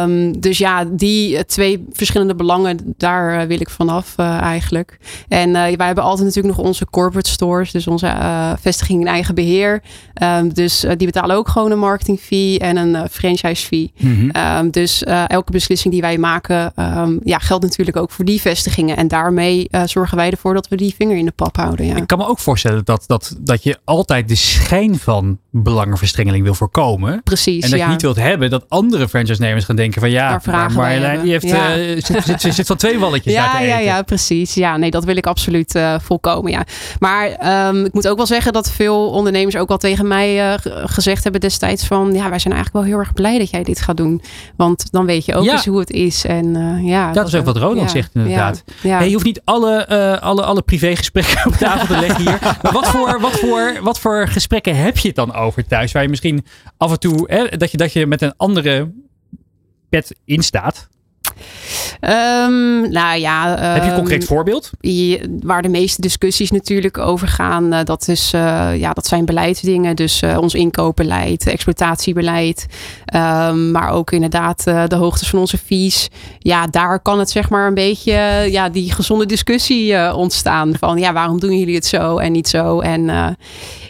Um, dus ja, die twee verschillende belangen, daar uh, wil ik vanaf eigenlijk. En wij hebben altijd natuurlijk nog onze corporate stores, dus onze vestiging in eigen beheer. Um, dus die betalen ook gewoon een marketing fee en een franchise fee. Mm -hmm. Um, dus uh, elke beslissing die wij maken, um, ja, geldt natuurlijk ook voor die vestigingen. En daarmee uh, zorgen wij ervoor dat we die vinger in de pap houden. Ja. Ik kan me ook voorstellen dat, dat, dat je altijd de schijn van belangenverstrengeling wil voorkomen. Precies. En dat ja. je niet wilt hebben dat andere franchise-nemers gaan denken van ja, maar Marjolein die heeft, ja. uh, zit, zit, zit, zit van twee walletjes ja, daar te ja, eten. Ja, precies. Ja, nee, dat wil ik absoluut volkomen. Ja. Maar um, ik moet ook wel zeggen dat veel ondernemers ook al tegen mij gezegd hebben destijds van ja, wij zijn eigenlijk wel heel erg blij dat jij dit gaat doen. Want dan weet je ook ja. eens hoe het is. En, uh, ja, dat, is ook wat Roland ja, zegt inderdaad. Hey, je hoeft niet alle, uh, alle, alle privégesprekken op tafel te leggen hier. Maar wat voor, wat, voor, wat voor gesprekken heb je het dan over thuis? Waar je misschien af en toe, hè, dat, je, dat je met een andere pet instaat. Um, nou ja. Um, Heb je een concreet voorbeeld? Je, waar de meeste discussies natuurlijk over gaan, uh, dat, is, uh, ja, dat zijn beleidsdingen. Dus uh, ons inkoopbeleid, exploitatiebeleid. Um, maar ook inderdaad de hoogtes van onze fees. Ja, daar kan het zeg maar een beetje ja, die gezonde discussie ontstaan. Van ja, waarom doen jullie het zo en niet zo? En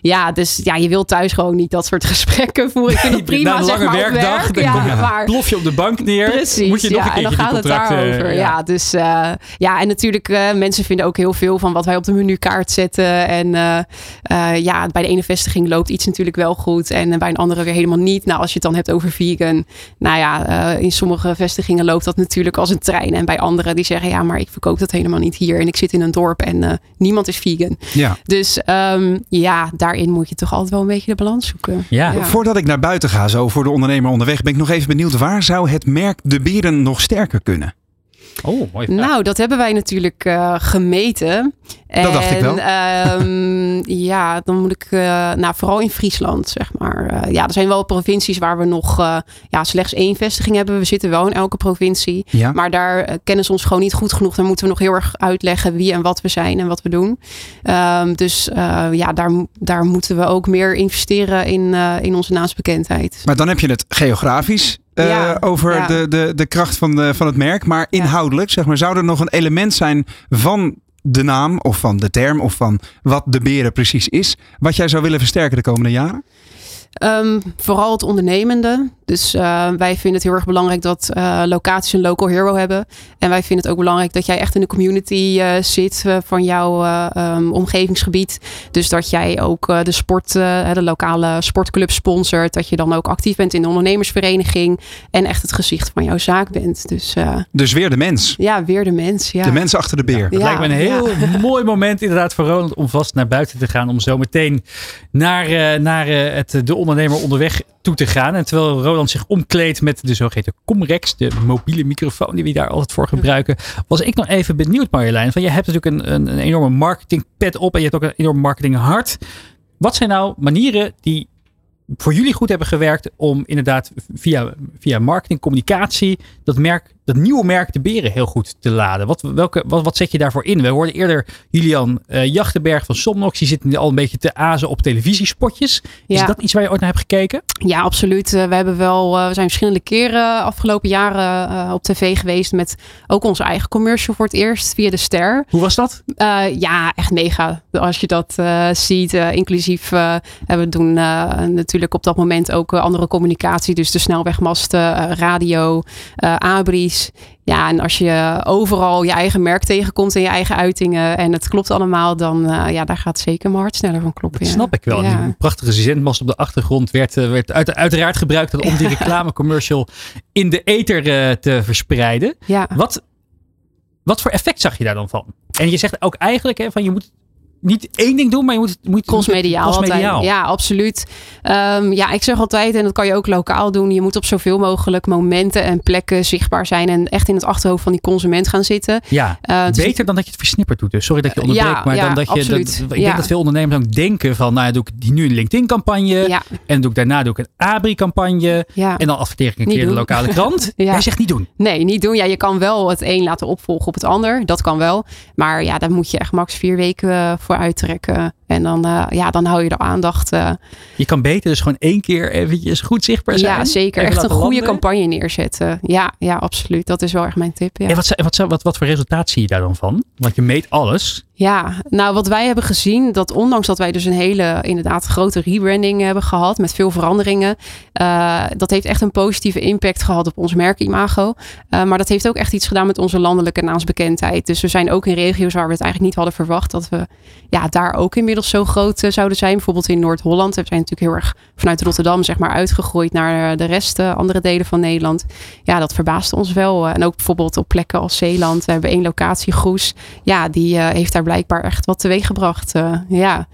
Ja, dus ja, je wilt thuis gewoon niet dat soort gesprekken voeren. Ik vind het prima, Na een zeg lange maar, op werkdag, werk. dan Ja, maar- plof je op de bank neer. Precies, moet je nog ja, een keertje en dan gaat het contracten, daarover. ja. Ja. dus eh, ja, en natuurlijk eh, mensen vinden ook heel veel van wat wij op de menukaart zetten. En eh, eh, ja, bij de ene vestiging loopt iets natuurlijk wel goed en bij een andere weer helemaal niet. Nou, als je het dan hebt over vegan, nou ja, eh, in sommige vestigingen loopt dat natuurlijk als een trein. En bij anderen die zeggen, ja, maar ik verkoop dat helemaal niet hier en ik zit in een dorp en eh, niemand is vegan. Ja. Dus ehm, ja, daarin moet je toch altijd wel een beetje de balans zoeken. Ja. Ja. Voordat ik naar buiten ga, zo voor de ondernemer onderweg, ben ik nog even benieuwd. Waar zou het merk De Beren nog sterker kunnen? Oh, mooi. vraag. Nou, dat hebben wij natuurlijk eh, gemeten. Dat dacht ik wel. ehm, ja, dan moet ik, eh, nou, vooral in Friesland, zeg maar. Eh, ja, er zijn wel provincies waar we nog ja, slechts één vestiging hebben. We zitten wel in elke provincie. Ja. Maar daar kennen ze ons gewoon niet goed genoeg. Dan moeten we nog heel erg uitleggen wie en wat we zijn en wat we doen. Ehm, dus ja, daar, daar moeten we ook meer investeren in, in onze naamsbekendheid. Maar dan heb je het geografisch eh, over ja. De, de, de kracht van, de, van het merk. Maar inhoudelijk, zeg maar, zou er nog een element zijn van de naam of van de term of van wat de beren precies is, wat jij zou willen versterken de komende jaren? Ehm, vooral het ondernemende. Dus eh, wij vinden het heel erg belangrijk dat eh, locaties een local hero hebben. En wij vinden het ook belangrijk dat jij echt in de community eh, zit van jouw eh, ehm, omgevingsgebied. Dus dat jij ook eh, de sport, eh, de lokale sportclub sponsort. Dat je dan ook actief bent in de ondernemersvereniging. En echt het gezicht van jouw zaak bent. Dus eh, Dus weer de mens. ja, weer de mens. Ja. De mens achter de beer. Dat Ja, lijkt me een heel ja. mooi moment inderdaad voor Ronald om vast naar buiten te gaan. Om zo meteen naar, eh, naar eh, het, de ondernemer onderweg toe te gaan. En terwijl Roland zich omkleedt met de zogeheten Comrex, de mobiele microfoon die we daar altijd voor gebruiken, was ik nog even benieuwd Marjolein. Van, je hebt natuurlijk een, een, een enorme marketingpad op en je hebt ook een enorm marketinghart. Wat zijn nou manieren die voor jullie goed hebben gewerkt om inderdaad via, via marketing, communicatie, dat merk, dat nieuwe merk de beren heel goed te laden? Wat, welke, wat, wat zet je daarvoor in? We hoorden eerder Julian eh, Jachtenberg van Somnox, die zit nu al een beetje te azen op televisiespotjes. Is dat iets waar je ooit naar hebt gekeken? Ja, absoluut. Eh, we hebben wel, eh, we zijn verschillende keren afgelopen jaren op tv geweest met ook onze eigen commercial voor het eerst via de Ster. Hoe was dat? Ja, echt mega. Als je dat ziet, inclusief we doen natuurlijk op dat moment ook andere communicatie, dus de snelwegmasten, radio, eh Ja, en als je overal je eigen merk tegenkomt en je eigen uitingen en het klopt allemaal, dan eh, ja, daar gaat zeker mijn hart sneller van kloppen. Dat ja. snap ik wel. Ja. Die prachtige zendmast op de achtergrond werd, eh, werd uit, uiteraard gebruikt om die reclamecommercial in de ether eh, te verspreiden. Ja. Wat, wat voor effect zag je daar dan van? En je zegt ook eigenlijk hè, van je moet niet één ding doen, maar je moet, moet Crossmediaal, altijd. Ja, absoluut. Ehm, ja, ik zeg altijd, en dat kan je ook lokaal doen. Je moet op zoveel mogelijk momenten en plekken zichtbaar zijn. En echt in het achterhoofd van die consument gaan zitten. Ja, Eh, beter dan dat je het versnipperd doet. Dus sorry dat je onderbreekt, Ja, maar ja, dan dat je. Dat, ik denk dat veel ondernemers ook denken van, nou ja, doe ik die nu een LinkedIn-campagne. Ja, En doe ik daarna doe ik een Abri-campagne. ja. En dan adverteer ik een Niet keer de lokale krant. Ja. Jij zegt niet doen. Nee, niet doen. Ja, je kan wel het een laten opvolgen op het ander. Dat kan wel. Maar ja, daar moet je echt max vier weken eh, voor uittrekken. En dan, eh, ja, dan hou je de aandacht. eh, Je kan beter dus gewoon één keer eventjes goed zichtbaar zijn. ja, zeker. Even Echt een goede landen. campagne neerzetten. Ja, ja, absoluut. Dat is wel echt mijn tip. Ja. En wat, wat, wat, wat voor resultaat zie je daar dan van? Want je meet alles. Ja, nou wat wij hebben gezien, dat ondanks dat wij dus een hele inderdaad grote rebranding hebben gehad met veel veranderingen, eh, dat heeft echt een positieve impact gehad op ons merkimago. Eh maar dat heeft ook echt iets gedaan met onze landelijke naamsbekendheid. Dus we zijn ook in regio's waar we het eigenlijk niet hadden verwacht dat we ja, daar ook inmiddels zo groot eh, zouden zijn. Bijvoorbeeld in Noord-Holland. We zijn natuurlijk heel erg vanuit Rotterdam zeg maar uitgegroeid naar eh, de rest, eh, andere delen van Nederland. Ja, dat verbaasde ons wel. En ook bijvoorbeeld op plekken als Zeeland. We hebben één locatie, Goes. Ja, die heeft daar blijkbaar echt wat teweeg gebracht. ja.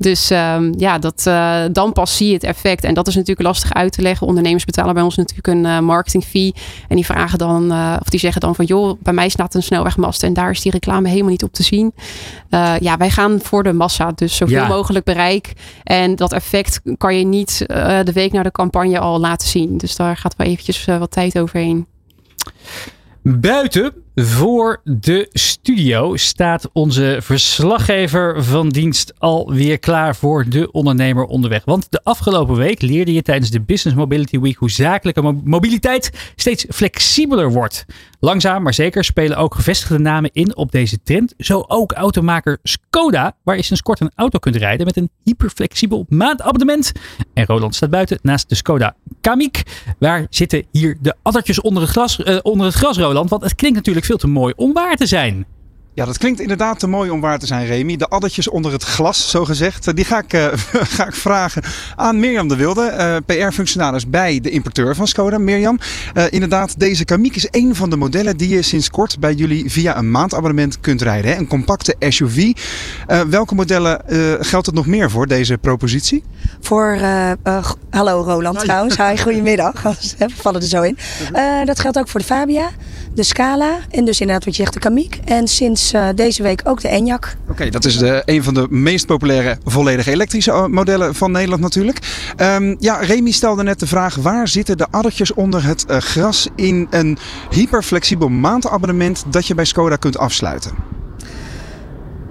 Dus ehm, ja, dat, eh, dan pas zie je het effect. En dat is natuurlijk lastig uit te leggen. Ondernemers betalen bij ons natuurlijk een eh, marketing fee. En die vragen dan, eh, of die zeggen dan van joh, bij mij staat een snelwegmast en daar is die reclame helemaal niet op te zien. Ja, wij gaan voor de massa. Dus zoveel Ja. mogelijk bereik. En dat effect kan je niet de week na de campagne al laten zien. Dus daar gaat wel eventjes wat tijd overheen. Buiten voor de studio staat onze verslaggever van dienst alweer klaar voor de ondernemer onderweg. Want de afgelopen week leerde je tijdens de Business Mobility Week hoe zakelijke mo- mobiliteit steeds flexibeler wordt. Langzaam maar zeker spelen ook gevestigde namen in op deze trend. Zo ook automaker Skoda, waar je sinds kort een auto kunt rijden met een hyperflexibel maandabonnement. En Roland staat buiten naast de Skoda Kamiq. Waar zitten hier de addertjes onder het, gras, eh, onder het gras, Roland? Want het klinkt natuurlijk veel te mooi om waar te zijn. Ja, dat klinkt inderdaad te mooi om waar te zijn, Remy. De addertjes onder het glas, zo gezegd. Die ga ik, eh, ga ik vragen aan Mirjam de Wilde, eh, PR-functionaris bij de importeur van Skoda. Mirjam, eh, inderdaad, deze Kamiq is een van de modellen die je sinds kort bij jullie via een maandabonnement kunt rijden. Hè? Een compacte SUV. Eh, welke modellen eh, geldt het nog meer voor, deze propositie? Voor, eh, eh, hallo Roland trouwens, hi, goedemiddag. We vallen er zo in. Eh, dat geldt ook voor de Fabia, de Scala en dus inderdaad wat je zegt de Kamiq. En sinds eh, deze week ook de Enyaq. Oké, dat is de, een van de meest populaire volledig elektrische eh, modellen van Nederland natuurlijk. Ehm, ja, Remy stelde net de vraag, waar zitten de addertjes onder het eh, gras in een hyperflexibel maandabonnement dat je bij Skoda kunt afsluiten?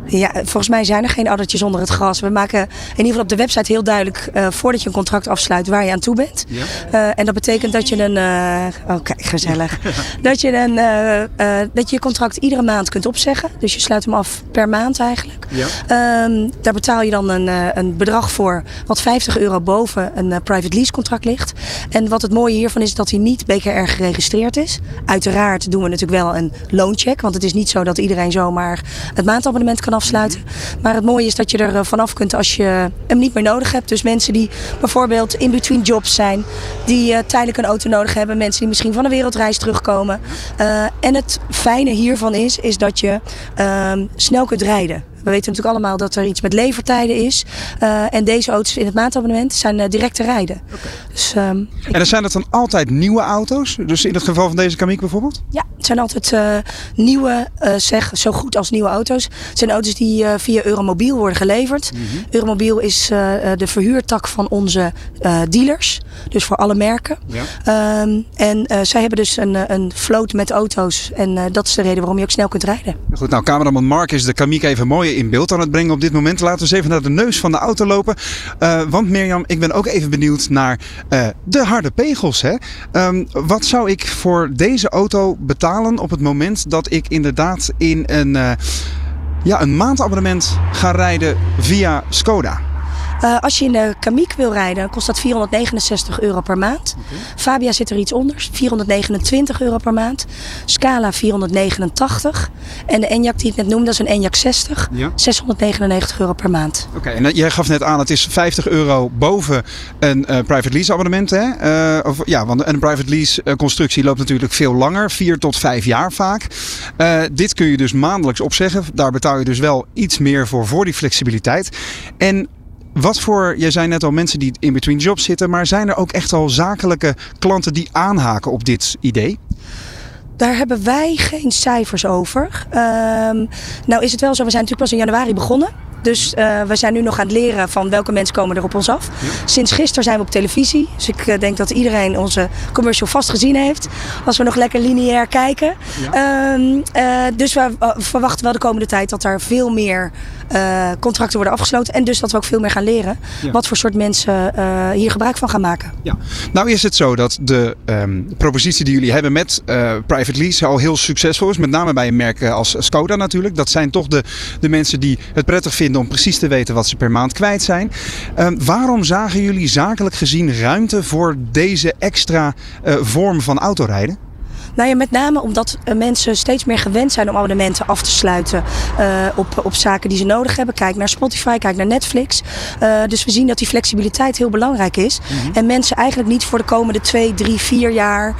Ja, volgens mij zijn er geen addertjes onder het gras. We maken in ieder geval op de website heel duidelijk eh, voordat je een contract afsluit waar je aan toe bent. Ja. Eh, en dat betekent dat je een. eh oh, kijk, gezellig. dat, je een, dat je je contract iedere maand kunt opzeggen. Dus je sluit hem af per maand eigenlijk. Ja. Ehm, daar betaal je dan een, een bedrag voor wat 50 euro boven een private lease contract ligt. En wat het mooie hiervan is dat hij niet BKR geregistreerd is. Uiteraard doen we natuurlijk wel een looncheck. Want het is niet zo dat iedereen zomaar het maandabonnement kan afsluiten. Maar het mooie is dat je er eh, vanaf kunt als je hem niet meer nodig hebt. Dus mensen die bijvoorbeeld in between jobs zijn. Die eh, tijdelijk een auto nodig hebben. Mensen die misschien van een wereldreis terugkomen. Eh, en het fijne hiervan is, is dat je ehm, snel kunt rijden. We weten natuurlijk allemaal dat er iets met levertijden is. Eh, en deze auto's in het maandabonnement zijn eh, direct te rijden. Dus ehm, En dan zijn het dan altijd nieuwe auto's? Dus in het geval van deze Kamiq bijvoorbeeld? ja, het zijn altijd eh, nieuwe, zeg zo goed als nieuwe auto's. Het zijn auto's die via Euromobiel worden geleverd. Euromobiel is eh, eh, de verhuurtak van onze dealers. Dus voor alle merken. Ja. Ehm, en zij hebben dus een, een vloot met auto's. En dat is de reden waarom je ook snel kunt rijden. Goed, nou cameraman Mark is de Kamiq even mooi in beeld aan het brengen op dit moment. Laten we eens even naar de neus van de auto lopen. Eh, want Mirjam, ik ben ook even benieuwd naar eh, de harde pegels. Hè? Ehm, wat zou ik voor deze auto betalen op het moment dat ik inderdaad in een, eh, ja, een maandabonnement ga rijden via Skoda? Eh, als je in de Kamiq wil rijden, kost dat 469 euro per maand. Fabia zit er iets onder, 429 euro per maand. Scala 489. En de Enyaq die ik net noemde, dat is een Enyaq 60. Ja. 699 euro per maand. Oké, en jij gaf net aan, het is 50 euro boven een eh, private lease abonnement. Hè? Eh, of, ja, want een private lease eh, constructie loopt natuurlijk veel langer, vier tot vijf jaar vaak. Eh, dit kun je dus maandelijks opzeggen. Daar betaal je dus wel iets meer voor, voor die flexibiliteit. En wat voor, jij zei net al mensen die in between jobs zitten, maar zijn er ook echt al zakelijke klanten die aanhaken op dit idee? Daar hebben wij geen cijfers over. Ehm, nou is het wel zo, we zijn natuurlijk pas in januari begonnen. Dus eh, we zijn nu nog aan het leren van welke mensen komen er op ons af. Sinds gisteren zijn we op televisie. Dus ik eh, denk dat iedereen onze commercial vast gezien heeft. Als we nog lekker lineair kijken. Ehm, eh, dus we verwachten wel de komende tijd dat er veel meer eh, contracten worden afgesloten. En dus dat we ook veel meer gaan leren. Ja. Wat voor soort mensen eh, hier gebruik van gaan maken. Ja, nou is het zo dat de ehm, propositie die jullie hebben met eh, private lease al heel succesvol is. Met name bij een merk als Skoda natuurlijk. Dat zijn toch de, de mensen die het prettig vinden om precies te weten wat ze per maand kwijt zijn. Ehm, waarom zagen jullie zakelijk gezien ruimte voor deze extra vorm van autorijden? Nou ja, met name omdat eh, mensen steeds meer gewend zijn om abonnementen af te sluiten eh, op, op zaken die ze nodig hebben. Kijk naar Spotify, kijk naar Netflix. Eh, dus we zien dat die flexibiliteit heel belangrijk is. En mensen eigenlijk niet voor de komende twee, drie, vier jaar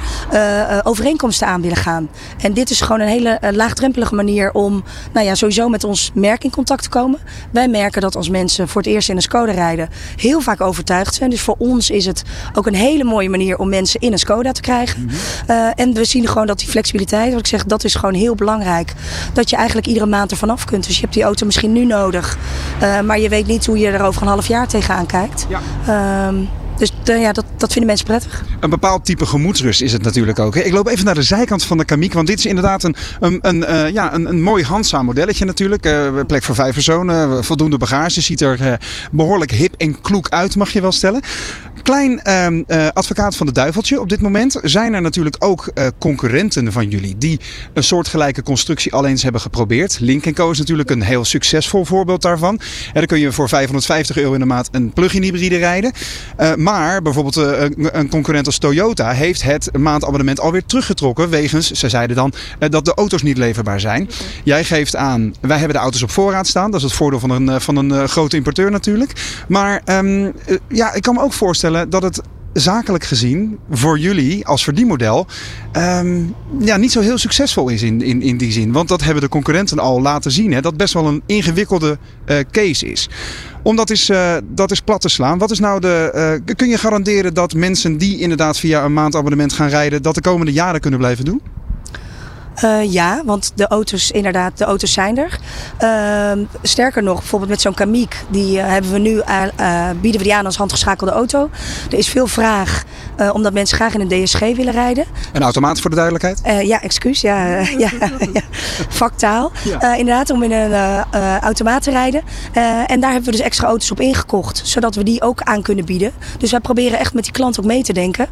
overeenkomsten aan willen gaan. En dit is gewoon een hele laagdrempelige manier om nou ja, sowieso met ons merk in contact te komen. Wij merken dat als mensen voor het eerst in een Skoda rijden, heel vaak overtuigd zijn. Dus voor ons is het ook een hele mooie manier om mensen in een Skoda te krijgen. Eh, en we zien gewoon dat die flexibiliteit, wat ik zeg, dat is gewoon heel belangrijk. Dat je eigenlijk iedere maand ervan af kunt. Dus je hebt die auto misschien nu nodig, eh, maar je weet niet hoe je er over een half jaar tegenaan kijkt. Ja. Ehm, dus eh, ja, dat, dat vinden mensen prettig. Een bepaald type gemoedsrust is het natuurlijk ook. hè. Ik loop even naar de zijkant van de Kamiq, want dit is inderdaad een, een, een, eh, ja, een, een mooi handzaam modelletje natuurlijk. Plek voor vijf personen, voldoende bagage. Ziet er eh, behoorlijk hip en kloek uit, mag je wel stellen. Klein ehm, eh, advocaat van de duiveltje op dit moment. Zijn er natuurlijk ook eh, concurrenten van jullie die een soortgelijke constructie al eens hebben geprobeerd. Link Co is natuurlijk een heel succesvol voorbeeld daarvan. En dan kun je voor 550 euro in de maand een plug-in hybride rijden. Eh, maar bijvoorbeeld een, concurrent als Toyota heeft het maandabonnement alweer teruggetrokken. Wegens, ze zeiden dan, dat de auto's niet leverbaar zijn. Jij geeft aan, wij hebben de auto's op voorraad staan. Dat is het voordeel van een, van een grote importeur natuurlijk. Maar ehm, eh, ja, ik kan me ook voorstellen dat het zakelijk gezien voor jullie als verdienmodel ehm, ja, niet zo heel succesvol is in, in, in die zin. Want dat hebben de concurrenten al laten zien. Hè, dat best wel een ingewikkelde eh, case is. Om dat is, eh, dat is plat te slaan. Wat is nou de. eh, kun je garanderen dat mensen die inderdaad via een maandabonnement gaan rijden, dat de komende jaren kunnen blijven doen? Eh, ja, want de auto's, inderdaad, de auto's zijn er. Ehm, sterker nog, bijvoorbeeld met zo'n Kamiek, die eh, hebben we nu aan, eh, bieden we die aan als handgeschakelde auto. Er is veel vraag, omdat mensen graag in een DSG willen rijden. Een automaat voor de duidelijkheid. Ja, excuus, ja, ja, ja, vaktaal. Inderdaad, om in een automaat te rijden. En daar hebben we dus extra auto's op ingekocht, zodat we die ook aan kunnen bieden. Dus wij proberen echt met die klant ook mee te denken,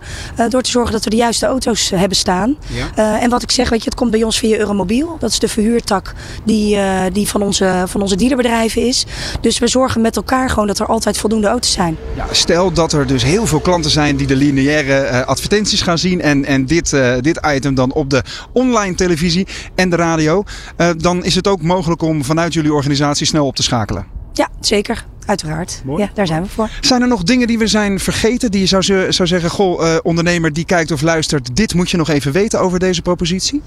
door te zorgen dat we de juiste auto's hebben staan. En wat ik zeg, weet je, het komt bij ons via Euromobiel. Dat is de verhuurtak die, eh, die van, onze, van onze dealerbedrijven is. Dus we zorgen met elkaar gewoon dat er altijd voldoende auto's zijn. Ja, stel dat er dus heel veel klanten zijn die de lineaire eh, advertenties gaan zien en, en dit, eh, dit item dan op de online televisie en de radio. dan is het ook mogelijk om vanuit jullie organisatie snel op te schakelen. Ja, zeker. Uiteraard. Ja, daar zijn we voor. Zijn er nog dingen die we zijn vergeten die je zou, ze- zou zeggen, goh, eh, ondernemer die kijkt of luistert, dit moet je nog even weten over deze propositie?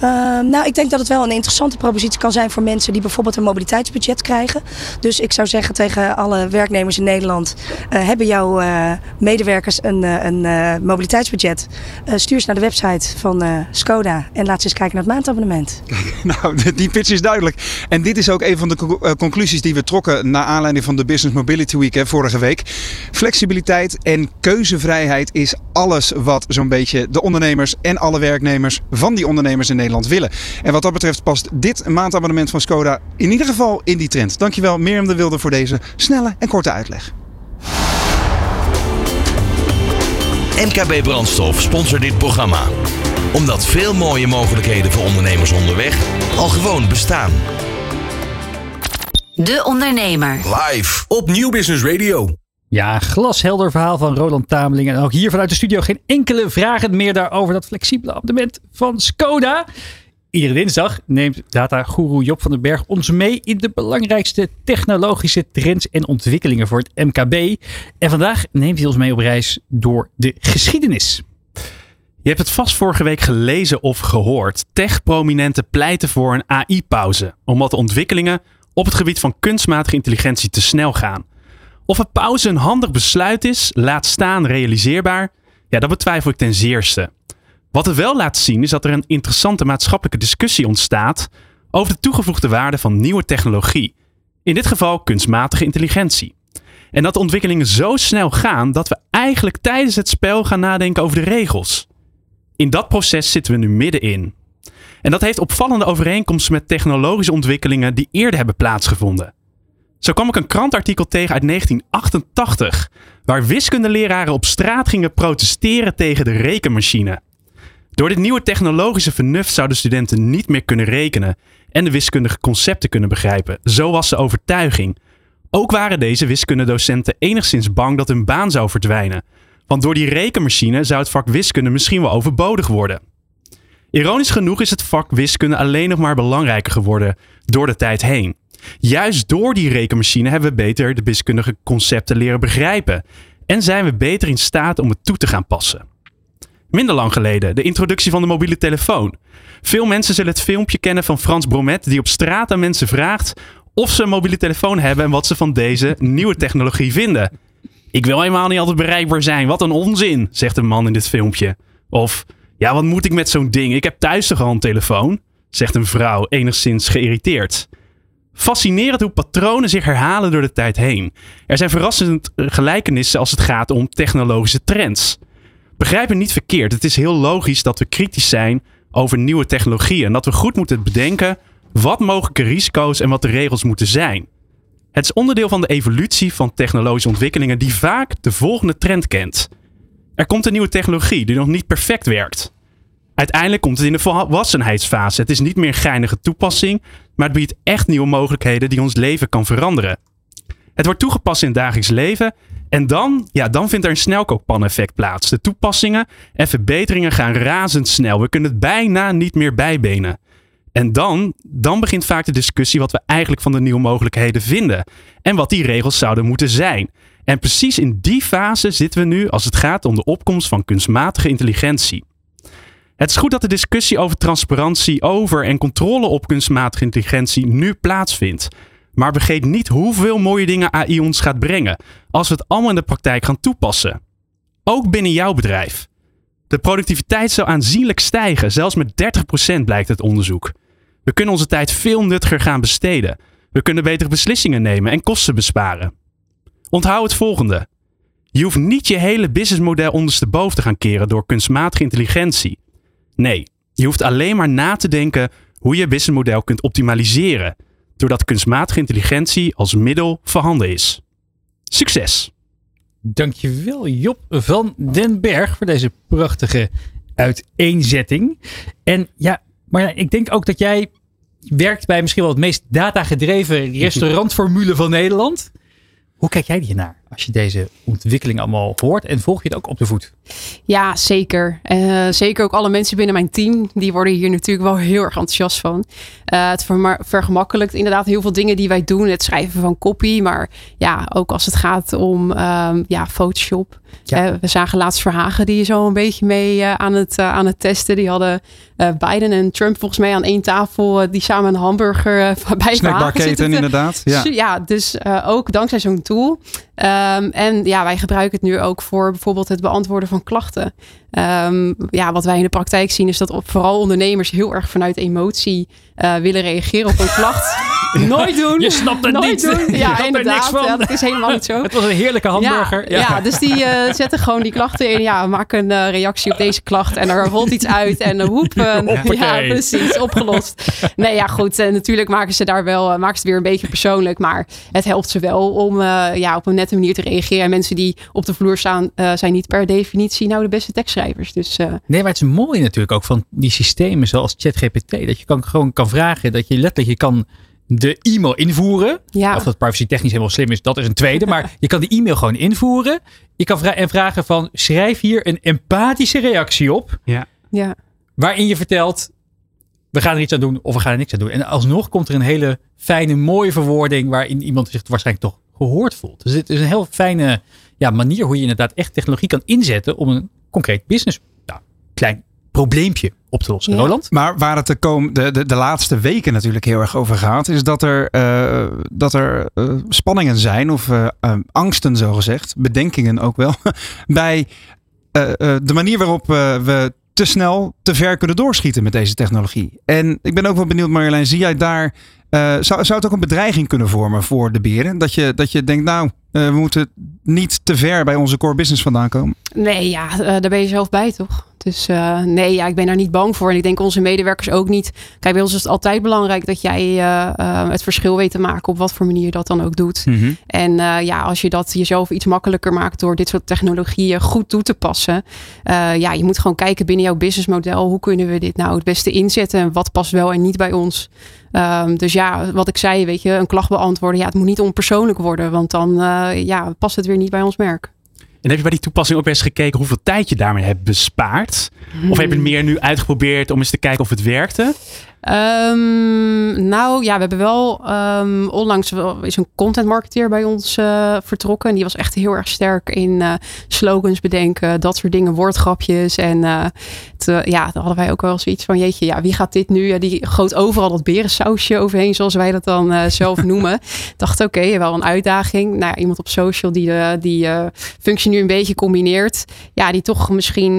Ehm, nou, ik denk dat het wel een interessante propositie kan zijn voor mensen die bijvoorbeeld een mobiliteitsbudget krijgen. Dus ik zou zeggen tegen alle werknemers in Nederland: eh, hebben jouw eh, medewerkers een, eh, een mobiliteitsbudget? Stuur ze naar de website van Skoda en laat ze eens kijken naar het maandabonnement. Nou, die pitch is duidelijk. En dit is ook een van de co- conclusies die we trokken naar aanleiding van de Business Mobility Week vorige week. Flexibiliteit en keuzevrijheid is alles wat zo'n beetje de ondernemers en alle werknemers van die ondernemers in Nederland willen. En wat dat betreft past dit maandabonnement van Skoda in ieder geval in die trend. Dankjewel Mirjam de Wilde voor deze snelle en korte uitleg. MKB Brandstof sponsort dit programma. Omdat veel mooie mogelijkheden voor ondernemers onderweg al gewoon bestaan. De Ondernemer. Live op Nieuw Business Radio. Ja, glashelder verhaal van Roland Tameling. En ook hier vanuit de studio geen enkele vragen meer daarover dat flexibele abonnement van Skoda. Iedere dinsdag neemt datagoeroe Job van den Berg ons mee in de belangrijkste technologische trends en ontwikkelingen voor het MKB. En vandaag neemt hij ons mee op reis door de geschiedenis. Je hebt het vast vorige week gelezen of gehoord. Tech-prominenten pleiten voor een AI-pauze, omdat de ontwikkelingen op het gebied van kunstmatige intelligentie te snel gaan. Of een pauze een handig besluit is, laat staan realiseerbaar, ja, dat betwijfel ik ten zeerste. Wat het wel laat zien is dat er een interessante maatschappelijke discussie ontstaat over de toegevoegde waarde van nieuwe technologie. In dit geval kunstmatige intelligentie. En dat de ontwikkelingen zo snel gaan dat we eigenlijk tijdens het spel gaan nadenken over de regels. In dat proces zitten we nu middenin. En dat heeft opvallende overeenkomsten met technologische ontwikkelingen die eerder hebben plaatsgevonden. Zo kwam ik een krantartikel tegen uit 1988, waar wiskundeleraren op straat gingen protesteren tegen de rekenmachine. Door dit nieuwe technologische vernuft zouden studenten niet meer kunnen rekenen en de wiskundige concepten kunnen begrijpen. Zo was de overtuiging. Ook waren deze wiskundedocenten enigszins bang dat hun baan zou verdwijnen. Want door die rekenmachine zou het vak wiskunde misschien wel overbodig worden. Ironisch genoeg is het vak wiskunde alleen nog maar belangrijker geworden door de tijd heen. Juist door die rekenmachine hebben we beter de wiskundige concepten leren begrijpen en zijn we beter in staat om het toe te gaan passen. Minder lang geleden, de introductie van de mobiele telefoon. Veel mensen zullen het filmpje kennen van Frans Bromet die op straat aan mensen vraagt of ze een mobiele telefoon hebben en wat ze van deze nieuwe technologie vinden. Ik wil helemaal niet altijd bereikbaar zijn. Wat een onzin, zegt een man in dit filmpje. Of, ja, wat moet ik met zo'n ding? Ik heb thuis toch al een telefoon? Zegt een vrouw, enigszins geïrriteerd. Fascinerend hoe patronen zich herhalen door de tijd heen. Er zijn verrassend gelijkenissen als het gaat om technologische trends. Begrijp me niet verkeerd, het is heel logisch dat we kritisch zijn over nieuwe technologieën en dat we goed moeten bedenken wat mogelijke risico's en wat de regels moeten zijn. Het is onderdeel van de evolutie van technologische ontwikkelingen die vaak de volgende trend kent. Er komt een nieuwe technologie die nog niet perfect werkt. Uiteindelijk komt het in de volwassenheidsfase. Het is niet meer geinige toepassing, maar het biedt echt nieuwe mogelijkheden die ons leven kan veranderen. Het wordt toegepast in het dagelijks leven en dan, ja, dan vindt er een snelkookpan-effect plaats. De toepassingen en verbeteringen gaan razendsnel. We kunnen het bijna niet meer bijbenen. En dan, dan begint vaak de discussie wat we eigenlijk van de nieuwe mogelijkheden vinden. En wat die regels zouden moeten zijn. En precies in die fase zitten we nu als het gaat om de opkomst van kunstmatige intelligentie. Het is goed dat de discussie over transparantie over en controle op kunstmatige intelligentie nu plaatsvindt. Maar vergeet niet hoeveel mooie dingen AI ons gaat brengen als we het allemaal in de praktijk gaan toepassen. Ook binnen jouw bedrijf. De productiviteit zal aanzienlijk stijgen, zelfs met 30% blijkt het onderzoek. We kunnen onze tijd veel nuttiger gaan besteden. We kunnen betere beslissingen nemen en kosten besparen. Onthoud het volgende. Je hoeft niet je hele businessmodel ondersteboven te gaan keren door kunstmatige intelligentie. Nee, je hoeft alleen maar na te denken hoe je businessmodel kunt optimaliseren, doordat kunstmatige intelligentie als middel voorhanden is. Succes! Dankjewel Job van den Berg voor deze prachtige uiteenzetting. En ja, maar ik denk ook dat jij werkt bij misschien wel het meest datagedreven restaurantformule van Nederland. Hoe kijk jij hiernaar als je deze ontwikkeling allemaal hoort en volg je het ook op de voet? Ja, zeker. Uh, zeker ook alle mensen binnen mijn team, die worden hier natuurlijk wel heel erg enthousiast van. Uh, het vergemakkelijkt inderdaad heel veel dingen die wij doen. Het schrijven van copy, maar ja, ook als het gaat om um, ja, Photoshop. Ja. Uh, we zagen laatst Verhagen, die zo een beetje mee aan, het, aan het testen. Die hadden Biden en Trump volgens mij aan één tafel, die samen een hamburger bij Verhagen zitten. inderdaad. Ja, ja dus ook dankzij zo'n tool. Um, en ja, wij gebruiken het nu ook voor bijvoorbeeld het beantwoorden van klachten. Um, ja, wat wij in de praktijk zien is dat vooral ondernemers heel erg vanuit emotie uh, willen reageren op een klacht. Nooit doen. Je snapt het Nooit niet. Doen. Ja, je inderdaad. Ja, dat is helemaal niet zo. Het was een heerlijke hamburger. Ja, ja. ja dus die uh, zetten gewoon die klachten in. Ja, maak een uh, reactie op deze klacht. En er rolt iets uit. En hoep. ja, precies. Opgelost. Nee, ja, goed. En natuurlijk maken ze daar wel maken ze het weer een beetje persoonlijk. Maar het helpt ze wel om ja, op een nette manier te reageren. En mensen die op de vloer staan, zijn niet per definitie nou de beste tekstschrijvers. Dus, nee, maar het is mooi natuurlijk ook van die systemen zoals ChatGPT. Dat je kan, gewoon kan vragen. Dat je letterlijk je kan de e-mail invoeren. Ja. Of dat privacy technisch helemaal slim is, dat is een tweede. Maar je kan die e-mail gewoon invoeren. Je kan vra en vragen van schrijf hier een empathische reactie op. Ja. ja. Waarin je vertelt, we gaan er iets aan doen of we gaan er niks aan doen. En alsnog komt er een hele fijne, mooie verwoording waarin iemand zich waarschijnlijk toch gehoord voelt. Dus dit is een heel fijne ja, manier hoe je inderdaad echt technologie kan inzetten om een concreet business, nou, klein probleempje op te lossen. Ja. Roland? Maar waar het de, kom, de, de, de laatste weken natuurlijk heel erg over gaat, is dat er, uh, dat er uh, spanningen zijn, of uh, angsten zogezegd, bedenkingen ook wel, bij de manier waarop we te snel te ver kunnen doorschieten met deze technologie. En ik ben ook wel benieuwd, Marjolein, zie jij daar, zou, zou het ook een bedreiging kunnen vormen voor de beren? Dat je, dat je denkt, nou, we moeten niet te ver bij onze core business vandaan komen? Nee, ja, daar ben je zelf bij, toch? Dus uh, nee, ja, ik ben daar niet bang voor. En ik denk onze medewerkers ook niet. Kijk, bij ons is het altijd belangrijk dat jij uh, uh, het verschil weet te maken op wat voor manier je dat dan ook doet. Mm -hmm. En ja, als je dat jezelf iets makkelijker maakt door dit soort technologieën goed toe te passen. ja, je moet gewoon kijken binnen jouw businessmodel. Hoe kunnen we dit nou het beste inzetten? En wat past wel en niet bij ons? Um, dus ja, wat ik zei, weet je, een klacht beantwoorden. Ja, het moet niet onpersoonlijk worden. Want dan ja, past het weer niet bij ons merk. En heb je bij die toepassing ook eens gekeken hoeveel tijd je daarmee hebt bespaard? Hmm. Of heb je het meer nu uitgeprobeerd om eens te kijken of het werkte? Um, nou ja, we hebben wel um, onlangs is een content marketeer bij ons uh, vertrokken. En die was echt heel erg sterk in uh, slogans bedenken, dat soort dingen, woordgrapjes. En uh, te, ja, dan hadden wij ook wel zoiets van, jeetje, ja, wie gaat dit nu? Ja, die goot overal dat berensausje overheen, zoals wij dat dan zelf noemen. Dacht, oké, okay, wel een uitdaging. Nou ja, iemand op social die die functie nu een beetje combineert. Ja, die toch misschien,